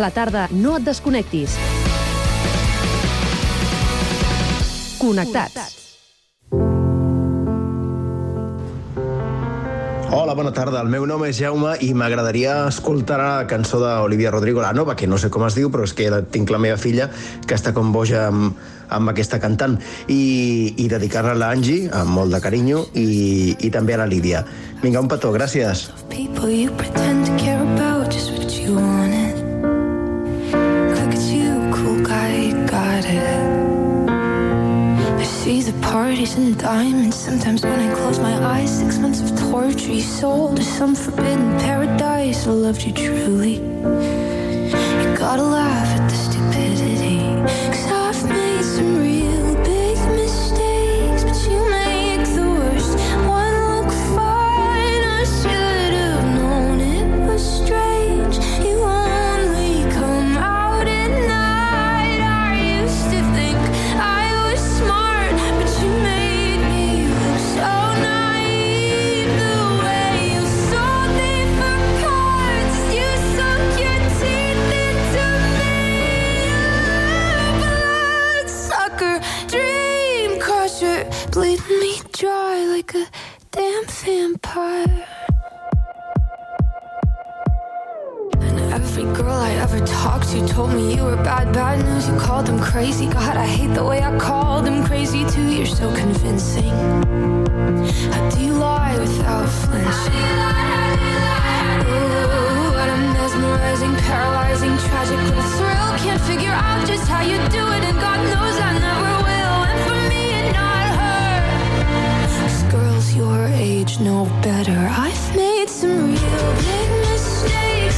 A la tarda, no et desconnectis. Connectats. Hola, bona tarda. El meu nom és Jaume i m'agradaria escoltar la cançó d'Olivia Rodrigo, la nova, que no sé com es diu, però és que tinc la meva filla que està com boja amb, amb aquesta cantant i, i dedicar-la a l'Angie amb molt de carinyo i, i també a la Lídia. Vinga, un petó, gràcies. People you pretend to care about just what you wanted. Parties and diamonds. Sometimes when I close my eyes, six months of torture you sold to some forbidden paradise. I loved you truly. You gotta laugh at the stupidity. Cause I've Talked to told me you were bad, bad news. You called them crazy. God, I hate the way I called them crazy too. You're so convincing. How do you lie without flinching? Ooh, what a mesmerizing, paralyzing, tragic little thrill. Can't figure out just how you do it, and God knows I never will. And for me and not her. 'Cause girls your age know better. I've made some real big mistakes,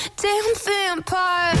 damn vampire.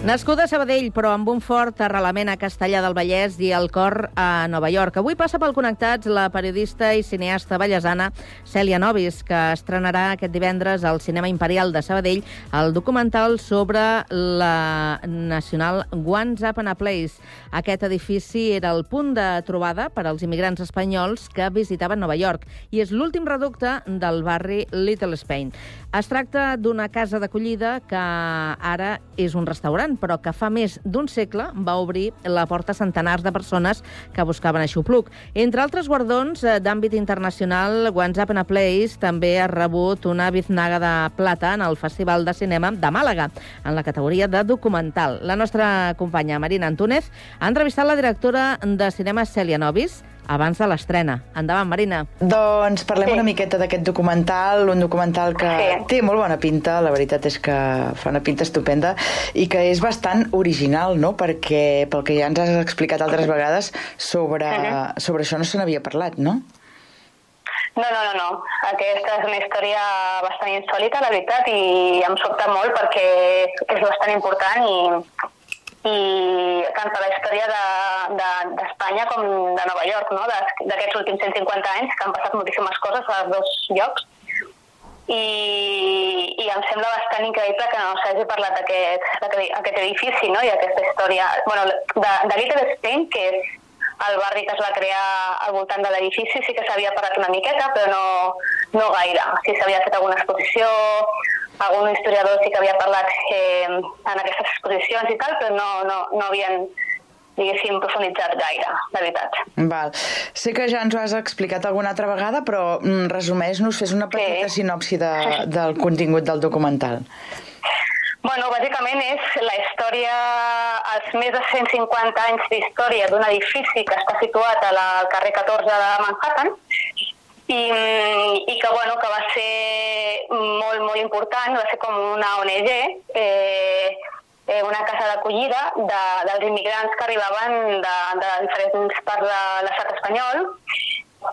Nascuda a Sabadell, però amb un fort arrelament a Castellà del Vallès i el cor a Nova York. Avui passa pel Connectats la periodista i cineasta ballesana Cèlia Novis, que estrenarà aquest divendres al Cinema Imperial de Sabadell el documental sobre la nacional Once Upon a Place. Aquest edifici era el punt de trobada per als immigrants espanyols que visitaven Nova York i és l'últim reducte del barri Little Spain. Es tracta d'una casa d'acollida que ara és un restaurant, però que fa més d'un segle va obrir la porta a centenars de persones que buscaven aixopluc. Entre altres guardons eh, d'àmbit internacional, Once Upon a Place també ha rebut una biznaga de plata en el Festival de Cinema de Màlaga, en la categoria de documental. La nostra companya Marina Antúnez ha entrevistat la directora de cinema Cèlia Novis, abans de l'estrena. Endavant, Marina. Doncs parlem sí. una miqueta d'aquest documental, un documental que sí. té molt bona pinta, la veritat és que fa una pinta estupenda i que és bastant original, no? Perquè, pel que ja ens has explicat altres vegades, sobre, uh -huh. sobre això no se n'havia parlat, no? No, no, no, no. Aquesta és una història bastant insòlita, la veritat, i em sobta molt perquè és bastant important i i tant per la història d'Espanya de, de, com de Nova York, no? d'aquests últims 150 anys, que han passat moltíssimes coses als dos llocs, i, i em sembla bastant increïble que no s'hagi parlat d'aquest edifici no? i aquesta història bueno, de, de Little Spain, que és el barri que es va crear al voltant de l'edifici, sí que s'havia parlat una miqueta, però no, no gaire. Sí s'havia fet alguna exposició, algun historiador sí que havia parlat eh, en aquestes exposicions i tal, però no, no, no havien diguéssim, profunditzat gaire, de veritat. Val. Sé que ja ens ho has explicat alguna altra vegada, però mm, resumeix-nos, fes una petita sí. sinopsi de, del contingut del documental. Bueno, bàsicament és la història, els més de 150 anys d'història d'un edifici que està situat al carrer 14 de Manhattan, i, i que, bueno, que va ser molt, molt important, va ser com una ONG, eh, eh, una casa d'acollida de, dels immigrants que arribaven de, de diferents parts de l'estat espanyol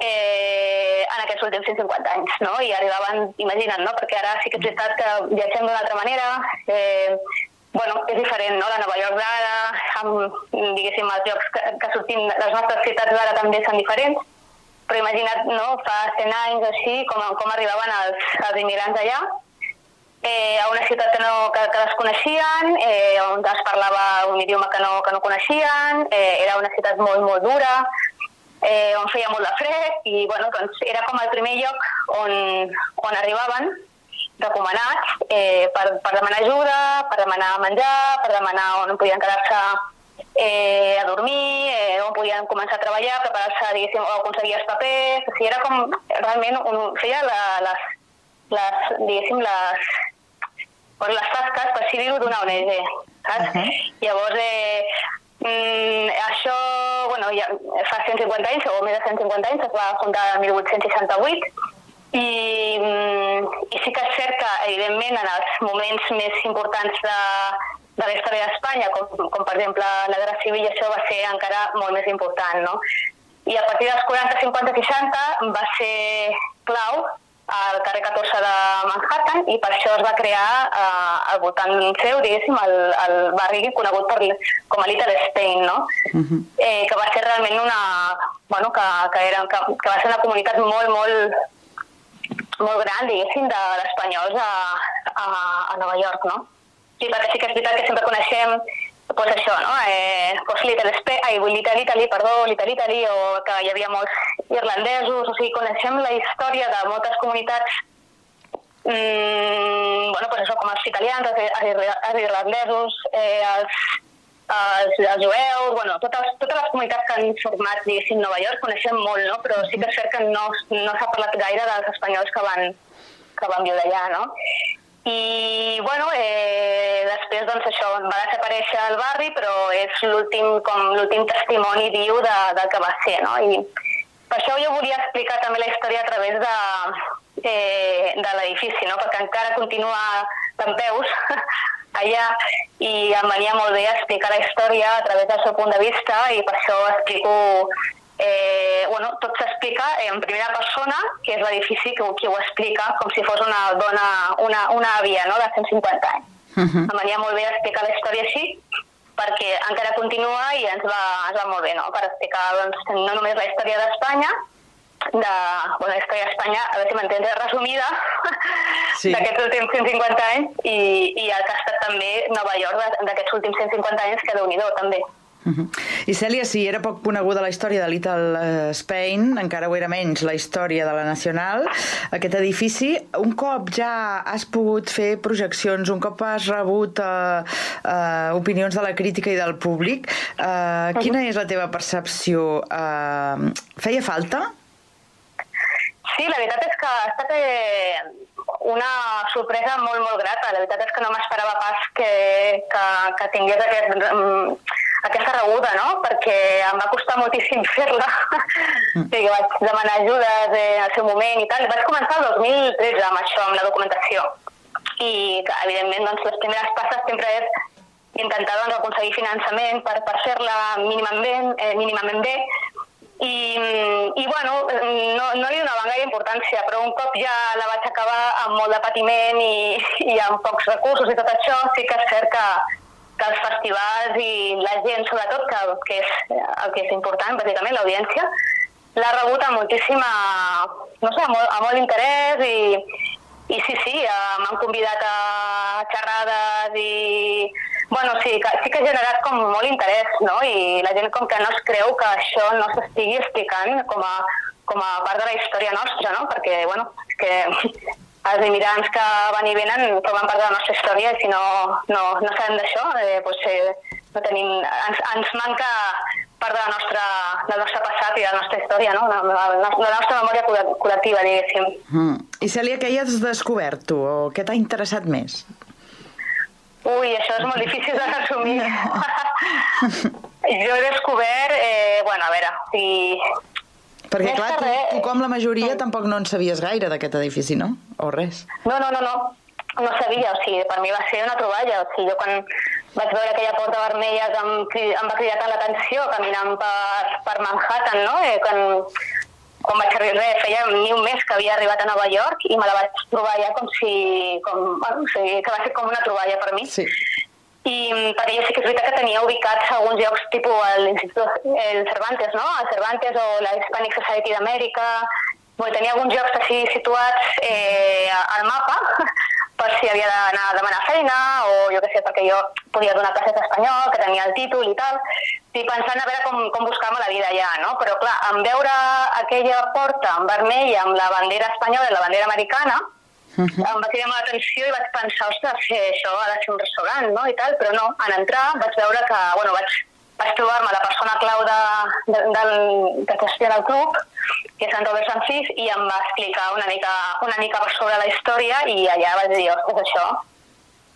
eh, en aquests últims 150 anys, no? I arribaven, imagina't, no? Perquè ara sí que és veritat que viatgem d'una altra manera, eh, bueno, és diferent, no? La Nova York d'ara, amb, diguéssim, els llocs que, que sortim, les nostres ciutats d'ara també són diferents, però imagina't, no, fa 100 anys o així, com, com arribaven els, els immigrants allà, eh, a una ciutat que, no, que, que desconeixien, eh, on es parlava un idioma que no, que no coneixien, eh, era una ciutat molt, molt dura, eh, on feia molt de fred, i bueno, doncs era com el primer lloc on, on arribaven recomanats eh, per, per demanar ajuda, per demanar menjar, per demanar on podien quedar-se eh, a dormir, eh, on podien començar a treballar, preparar-se, diguéssim, o aconseguir els papers, o sigui, era com realment un, feia la, les, les, diguéssim, les, pues, les tasques per si viu d'una ONG, saps? Uh -huh. Llavors, eh, mm, això, bueno, ja fa 150 anys, o més de 150 anys, es va fundar el 1868, i, mm, i sí que és cert que, evidentment, en els moments més importants de, de la història d'Espanya, com, com per exemple la Guerra Civil, i això va ser encara molt més important. No? I a partir dels 40, 50, 60 va ser clau al carrer 14 de Manhattan i per això es va crear eh, al voltant seu, diguéssim, el, el barri conegut per, com a Little Spain, no? Uh -huh. eh, que va ser realment una... Bueno, que, que, era, que, que va ser una comunitat molt, molt, molt gran, diguéssim, d'espanyols a, a, a Nova York, no? Sí, perquè sí que és veritat que sempre coneixem pues això, no? Eh, pues Little Spain, ai, Little Italy, perdó, Little Italy, o que hi havia molts irlandesos, o sigui, coneixem la història de moltes comunitats mm, bueno, pues això, com els italians, els, els, irlandesos, eh, els, els, els jueus, bueno, totes, totes les comunitats que han format, diguéssim, Nova York, coneixem molt, no? però sí que és cert que no, no s'ha parlat gaire dels espanyols que van, que van viure allà, no? I, bueno, eh, després, doncs, això, va desaparèixer el barri, però és l'últim com l'últim testimoni viu de, del que va ser, no? I per això jo volia explicar també la història a través de, eh, de l'edifici, no? Perquè encara continua d'en peus *laughs* allà i em venia molt bé explicar la història a través del seu punt de vista i per això explico eh, bueno, tot s'explica en primera persona, que és l'edifici que, que ho explica com si fos una dona, una, una àvia no? de 150 anys. Uh -huh. Em molt bé explicar la història així, perquè encara continua i ens va, ens va molt bé, no? per explicar doncs, no només la història d'Espanya, de, bueno, la història d'Espanya, a veure si m'entens, resumida, *laughs* sí. d'aquests últims 150 anys, i, i el que ha estat també Nova York d'aquests últims 150 anys, que déu nhi també. Uh -huh. I Cèlia, si era poc coneguda la història de Little Spain, encara ho era menys la història de la Nacional, aquest edifici, un cop ja has pogut fer projeccions, un cop has rebut uh, uh, opinions de la crítica i del públic, uh, quina és la teva percepció? Uh, feia falta? Sí, la veritat és que ha estat eh, una sorpresa molt, molt grata. La veritat és que no m'esperava pas que, que, que tingués aquest, um, aquesta rebuda, no? Perquè em va costar moltíssim fer-la. Mm. Sí, vaig demanar ajudes eh, al seu moment i tal. Vaig començar el 2013 amb això, amb la documentació. I, que, evidentment, doncs, les primeres passes sempre és intentar doncs, aconseguir finançament per, per fer-la mínimament, eh, mínimament bé, i, i bueno, no, no li donava gaire importància, però un cop ja la vaig acabar amb molt de patiment i, i amb pocs recursos i tot això, sí que és cert que, que els festivals i la gent, sobretot, que, que és el que és important, bàsicament, l'audiència, l'ha rebut amb moltíssima, no sé, amb molt, amb molt interès i, i sí, sí, eh, m'han convidat a xerrades i... Bueno, sí, que, sí que ha generat com molt interès, no? I la gent com que no es creu que això no s'estigui explicant com a, com a part de la història nostra, no? Perquè, bueno, que els immigrants que van i venen formen part de la nostra història i si no, no, no sabem d'això, eh, doncs, eh, no tenim, ens, ens manca part de la nostra, del nostre passat i de la nostra història, no? la, la, la nostra memòria col·lectiva, diguéssim. Mm. I Cèlia, què hi has descobert tu? O què t'ha interessat més? Ui, això és molt difícil de resumir. *laughs* jo he descobert, eh, bueno, a veure, si, perquè, clar, tu, tu com la majoria sí. tampoc no en sabies gaire d'aquest edifici, no? O res? No, no, no, no. No sabia, o sigui, per mi va ser una troballa. O sigui, jo quan vaig veure aquella porta vermella que em, em va cridar tant l'atenció caminant per, per Manhattan, no? Eh, quan, quan vaig arribar, feia ni un mes que havia arribat a Nova York i me la vaig trobar ja com si... Com, bueno, o sigui, que va ser com una troballa per mi. Sí i perquè jo sí que és veritat que tenia ubicats alguns llocs tipus l'Institut el Cervantes, no? El Cervantes o la Hispanic Society d'Amèrica, bueno, tenia alguns llocs així situats eh, al mapa *laughs* per si havia d'anar a demanar feina o jo què sé, perquè jo podia donar classes d'espanyol, que tenia el títol i tal, i pensant a veure com, com buscar-me la vida allà, no? Però clar, en veure aquella porta en vermell amb la bandera espanyola i la bandera americana. Em va cridar l'atenció i vaig pensar, ostres, que això ha de ser un restaurant, no?, i tal, però no, en entrar vaig veure que, bueno, vaig, vaig trobar-me la persona clau de, de, del, que gestiona el club, que és en Robert Sanfís, i em va explicar una mica, una mica sobre la història i allà vaig dir, ostres, això,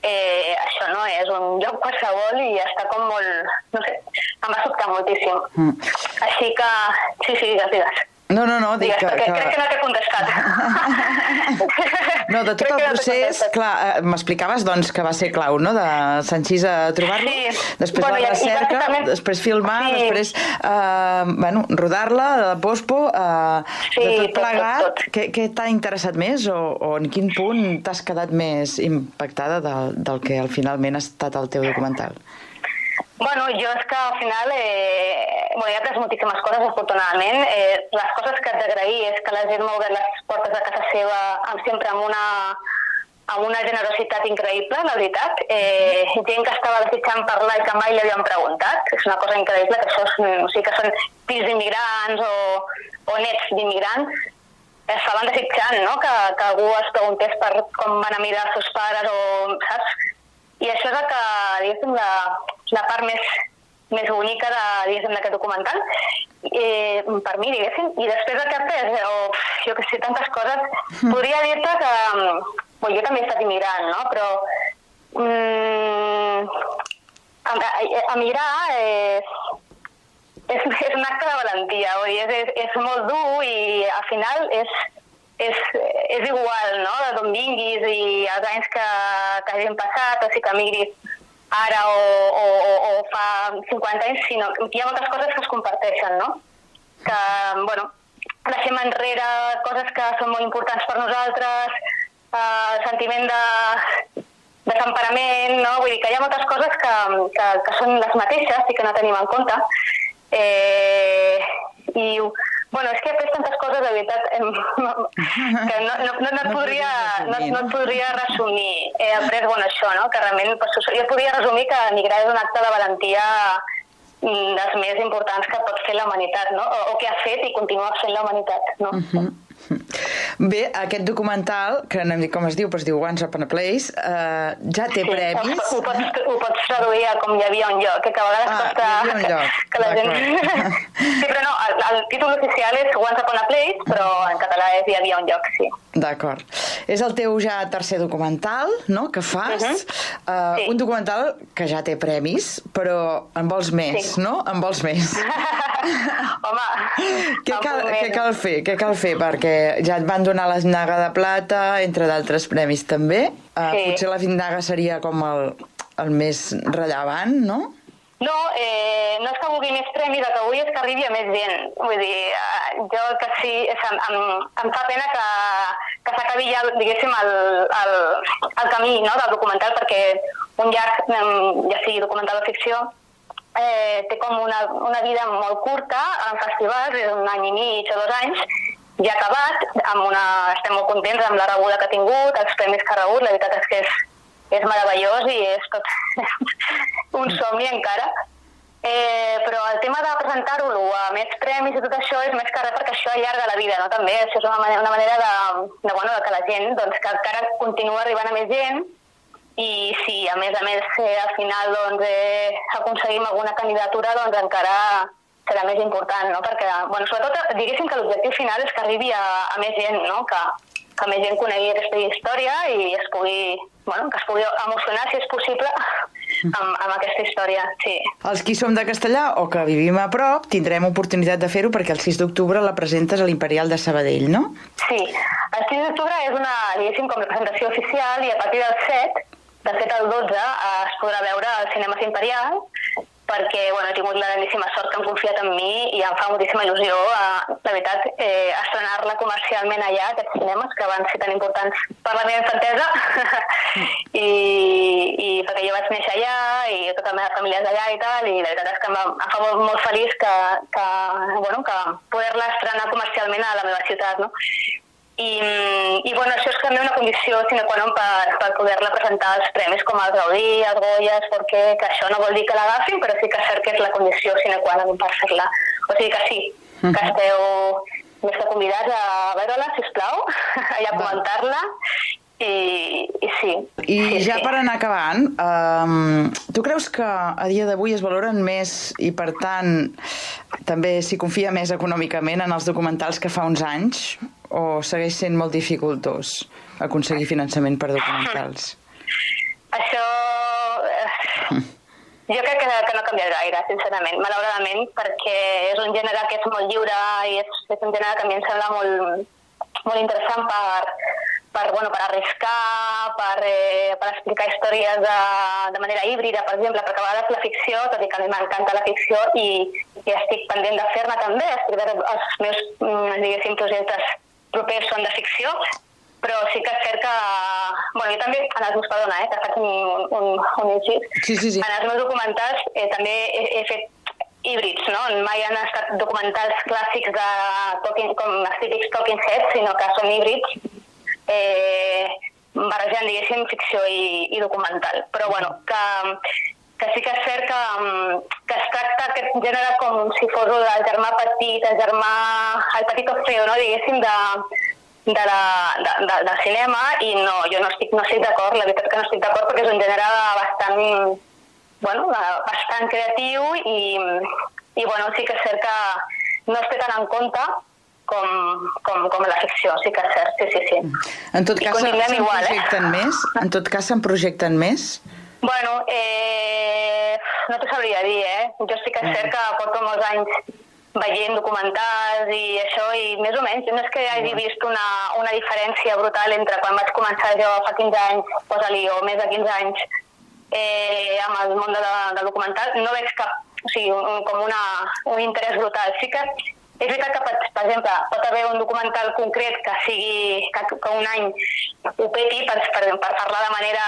eh, això no és un lloc qualsevol i està com molt, no sé, em va sobtar moltíssim. Mm. Així que, sí, sí, digues, digues. No, no, no, dic Digues, que, que... Crec que no t'he contestat. no, de tot crec el procés, clar, eh, m'explicaves doncs, que va ser clau, no?, de Sanchís a trobar-lo, sí. després bueno, la recerca, bàsicament... després filmar, sí. després, eh, bueno, rodar-la, la pospo, eh, sí, de tot plegat, tot, tot. què, què t'ha interessat més o, o en quin punt t'has quedat més impactada del, del que al finalment ha estat el teu documental? Bueno, jo és que al final eh, bueno, hi ha moltíssimes coses, afortunadament. Eh, les coses que haig d'agrair és que la gent m'ha obert les portes de casa seva amb, sempre amb una, amb una generositat increïble, la veritat. Eh, gent que estava desitjant parlar i que mai li havien preguntat. És una cosa increïble, que això és, o sigui, que són fills d'immigrants o, o nets d'immigrants estaven desitjant, no?, que, que algú es preguntés per com van a mirar els seus pares o, saps? I això és el que, diguéssim, la, la part més, més bonica de, diguéssim, d'aquest documental, eh, per mi, diguéssim, i després el que ha fet, o jo que sé, tantes coses, podria dir-te que, bueno, jo també he estat immigrant, no?, però mm, emigrar és, és, és un acte de valentia, vull dir, és, és, és molt dur i al final és, és, és igual, no?, de d'on vinguis i els anys que, que hagin passat, o sigui que emigris ara o, o, o, o fa 50 anys, sinó que hi ha moltes coses que es comparteixen, no? Que, bueno, deixem enrere coses que són molt importants per nosaltres, eh, sentiment de, desemparament, no? Vull dir que hi ha moltes coses que, que, que són les mateixes i que no tenim en compte. Eh, I Bueno, és que he après tantes coses, de veritat, em, que no, no, no, no, et podria, no, no et podria resumir. He après, bueno, això, no? que realment, pues, jo podria resumir que migrar és un acte de valentia mm, dels més importants que pot fer la humanitat, no? o, o que ha fet i continua fent la humanitat. No? Uh -huh. *laughs* Bé, aquest documental, que no em dic com es diu, però es diu Once Upon a Place, uh, ja té sí, premis. Ho pots, ho pots traduir a com hi havia un lloc, que a vegades ah, costa... Hi havia un lloc, *laughs* que la gent... *laughs* sí, però no, el, el títol oficial és Once Upon a Place, però en català és Hi havia un lloc, sí. D'acord. És el teu ja tercer documental, no?, que fas. Uh -huh. uh, sí. Un documental que ja té premis, però en vols més, Sí. no? En vols més. Home, Què cal, què cal fer? Què cal fer? Perquè ja et van donar la Vindaga de Plata, entre d'altres premis també. Uh, Sí. Potser la Vindaga seria com el, el més rellevant, no? No, eh, no és que vulgui més premis, el que vull és que arribi a més gent. Vull dir, eh, jo el que sí, és, em, em, em fa pena que, que s'acabi ja, diguéssim, el, el, el camí no, del documental, perquè un llarg, ja sigui documental o ficció, eh, té com una, una vida molt curta en festivals, és un any i mig o dos anys, ja acabat, amb una, estem molt contents amb la rebuda que ha tingut, els premis que ha rebut, la veritat és que és, és meravellós i és tot *laughs* un somni encara. Eh, però el tema de presentar-ho a més premis i tot això és més que res perquè això allarga la vida, no? També això és una manera, una manera de, de, bueno, de que la gent, doncs, que encara continua arribant a més gent i si a més a més eh, al final doncs, eh, aconseguim alguna candidatura doncs encara serà més important, no? perquè bueno, sobretot diguéssim que l'objectiu final és que arribi a, a més gent, no? que, que més gent conegui aquesta història i es pugui, bueno, que es pugui emocionar, si és possible, *laughs* amb, amb aquesta història. Sí. Els qui som de Castellà o que vivim a prop tindrem oportunitat de fer-ho perquè el 6 d'octubre la presentes a l'Imperial de Sabadell, no? Sí, el 6 d'octubre és una, diguéssim, com representació oficial i a partir del 7, de 7 al 12, eh, es podrà veure al Cinemes Imperial perquè bueno, he tingut la grandíssima sort que han confiat en mi i em fa moltíssima il·lusió, eh, la veritat, eh, estrenar-la comercialment allà, aquests cinemes que van ser tan importants per la meva infantesa *laughs* I, i perquè jo vaig néixer allà i tota la meva família és allà i tal i la veritat és que em, em fa molt, molt feliç que, que, bueno, que poder-la estrenar comercialment a la meva ciutat, no? I, i bueno, això és també una condició sine qua non per, per poder-la presentar als premis com el Gaudí, els Goyes, perquè que això no vol dir que l'agafin, però sí que és cert que és la condició sine qua non per fer-la. O sigui que sí, que esteu més que convidats a veure-la, sisplau, *laughs* i a comentar-la, i, i sí. I sí, ja sí. per anar acabant, um, tu creus que a dia d'avui es valoren més i per tant també s'hi confia més econòmicament en els documentals que fa uns anys o segueix sent molt dificultós aconseguir finançament per documentals? Això... eh, Jo crec que, que no ha gaire, sincerament, malauradament, perquè és un gènere que és molt lliure i és, és un gènere que a mi em sembla molt, molt interessant per, per, bueno, per arriscar, per, eh, per explicar històries de, de manera híbrida, per exemple, perquè a vegades la ficció, tot i que a mi m'encanta la ficció i, i estic pendent de fer-ne també, estic de, els meus, mm, diguéssim, projectes propers són de ficció, però sí que és cert que... Bueno, jo també, en els meus, perdona, eh, que faig un, un, un incís. Sí, sí, sí. En els meus documentals eh, també he, he fet híbrids, no? Mai han estat documentals clàssics de talking, com els típics talking heads, sinó que són híbrids eh, barrejant, diguéssim, ficció i, i documental. Però, bueno, que, que sí que és cert que, mm, que es tracta aquest gènere com si fos el germà petit, el germà... el petit feo, no? diguéssim, de, de la, de, de, del cinema i no, jo no estic, no estic d'acord, la veritat que no estic d'acord perquè és un gènere bastant, bueno, eh, bastant creatiu i, i bueno, sí que és cert que no es té tant en compte com, com, com la ficció, sí que és cert, sí, sí, sí. En tot cas, se'n eh? projecten més? En tot cas, se'n projecten més? Bueno, eh, no t'ho sabria dir, eh? Jo sí que és cert que porto molts anys veient documentals i això, i més o menys, no és que hagi vist una, una diferència brutal entre quan vaig començar jo fa 15 anys, posa-li, o més de 15 anys, eh, amb el món de, de documental, no veig cap, o sigui, un, com una, un interès brutal. Sí que és veritat que, per, per exemple, pot haver un documental concret que sigui que, que un any ho peti per, per, per parlar de manera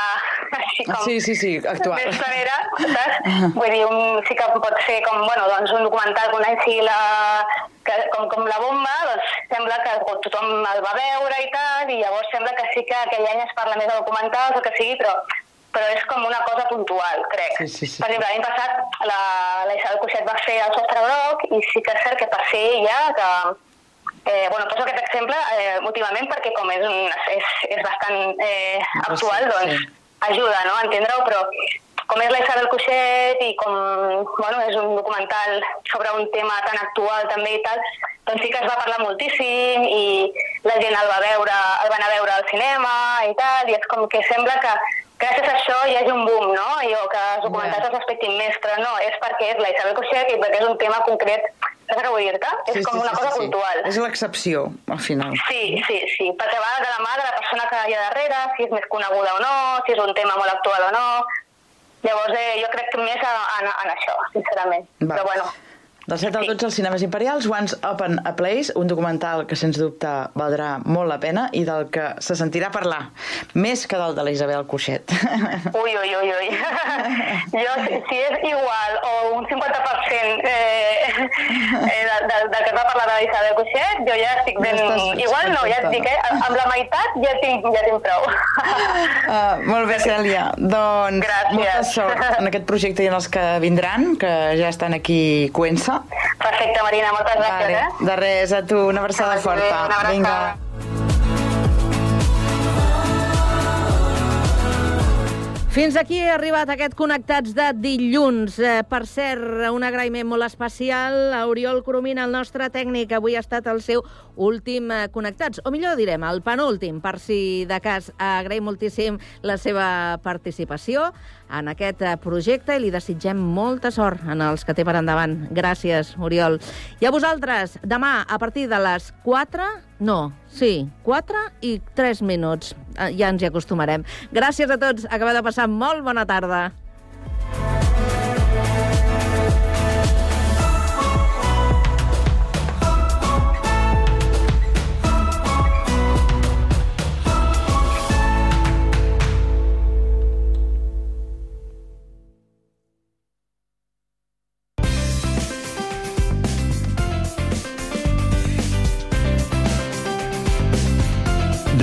així com Sí, sí, sí, actual. més planera, *laughs* saps? Vull dir, un, sí que pot ser com, bueno, doncs un documental que un any sigui la, que, com, com la bomba, doncs sembla que tothom el va veure i tal, i llavors sembla que sí que aquell any es parla més de documentals o que sigui, però però és com una cosa puntual, crec. Sí, sí, sí. Per exemple, l'any passat la, la Isabel Cuixet va fer el sostre groc i sí que és cert que per ser ella, que, eh, bueno, poso aquest exemple eh, últimament perquè com és, un, és, és bastant eh, actual, doncs ajuda no, a entendre-ho, però com és la Isabel Cuixet i com bueno, és un documental sobre un tema tan actual també i tal, doncs sí que es va parlar moltíssim i la gent el va veure, el van a veure al cinema i tal, i és com que sembla que gràcies a això hi hagi un boom, no? I, o que els documentals es respectin més, però no, és perquè és la Isabel Cuixet i perquè és un tema concret, saps què vull dir-te? És com una cosa puntual. És l'excepció, al final. Sí, sí, sí, perquè va de la mà de la persona que hi ha darrere, si és més coneguda o no, si és un tema molt actual o no. Llavors, eh, jo crec que més en, en això, sincerament. Va. Però bueno, Del 7 al 12 als cinemes imperials, Once Open a Place, un documental que sens dubte valdrà molt la pena i del que se sentirà parlar, més que del de la Isabel Cuixet. *laughs* ui, ui, ui, ui. *laughs* jo, si, és igual o un 50% eh, eh, del, del, del que es va parlar de la Isabel Cuixet, jo ja estic ben... igual no, ja et dic, eh? Amb la meitat ja tinc, ja tinc prou. Uh, *laughs* molt bé, Cèlia. Doncs Gràcies. molta sort en aquest projecte i en els que vindran, que ja estan aquí coent-se. Perfecte, Marina, moltes gràcies, Vale. eh? De res, a tu, una abraçada forta. una abraçada. Vinga. Fins aquí ha arribat aquest Connectats de dilluns. Eh, per cert, un agraïment molt especial a Oriol Coromina, el nostre tècnic. Avui ha estat el seu últim eh, Connectats, o millor direm, el penúltim, per si de cas. Agraïm moltíssim la seva participació en aquest eh, projecte i li desitgem molta sort en els que té per endavant. Gràcies, Oriol. I a vosaltres, demà, a partir de les 4, no, sí, 4 i 3 minuts. Eh, Ja ens hi acostumarem. Gràcies a tots. Acaba de passar molt bona tarda.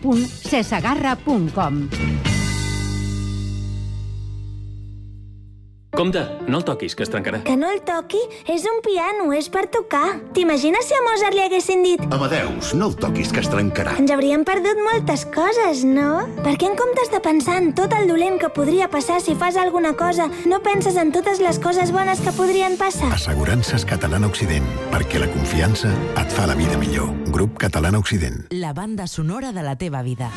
www.cesagarra.com. Compte, no el toquis, que es trencarà. Que no el toqui? És un piano, és per tocar. T'imagines si a Mozart li haguessin dit Amadeus, no el toquis, que es trencarà. ens hauríem perdut moltes coses, no? Per què en comptes de pensar en tot el dolent que podria passar si fas alguna cosa, no penses en totes les coses bones que podrien passar? Assegurances Catalana Occident, perquè la confiança et fa la vida millor. Grup Catalana Occident. La banda sonora de la teva vida.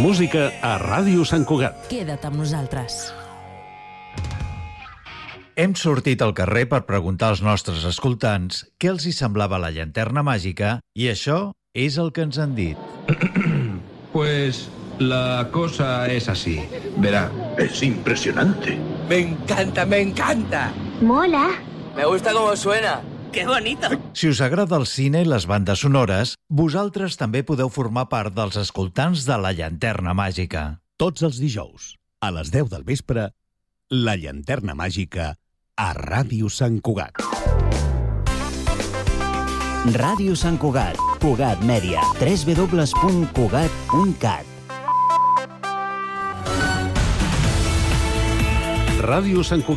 Música a Ràdio Sant Cugat. Queda't amb nosaltres. Hem sortit al carrer per preguntar als nostres escoltants què els hi semblava la llanterna màgica i això és el que ens han dit. *clears throat* Pues la cosa es así. Verá. Es impresionante. Me encanta, me encanta. Mola. Me gusta cómo suena. ¡Qué bonito! Si us agrada el cine i les bandes sonores, vosaltres també podeu formar part dels escoltants de la llanterna màgica. Tots els dijous, a les 10 del vespre, la llanterna màgica a Ràdio Sant Cugat. Ràdio Sant Cugat. Cugat Mèdia. www.cugat.cat Ràdio Sant Cugat.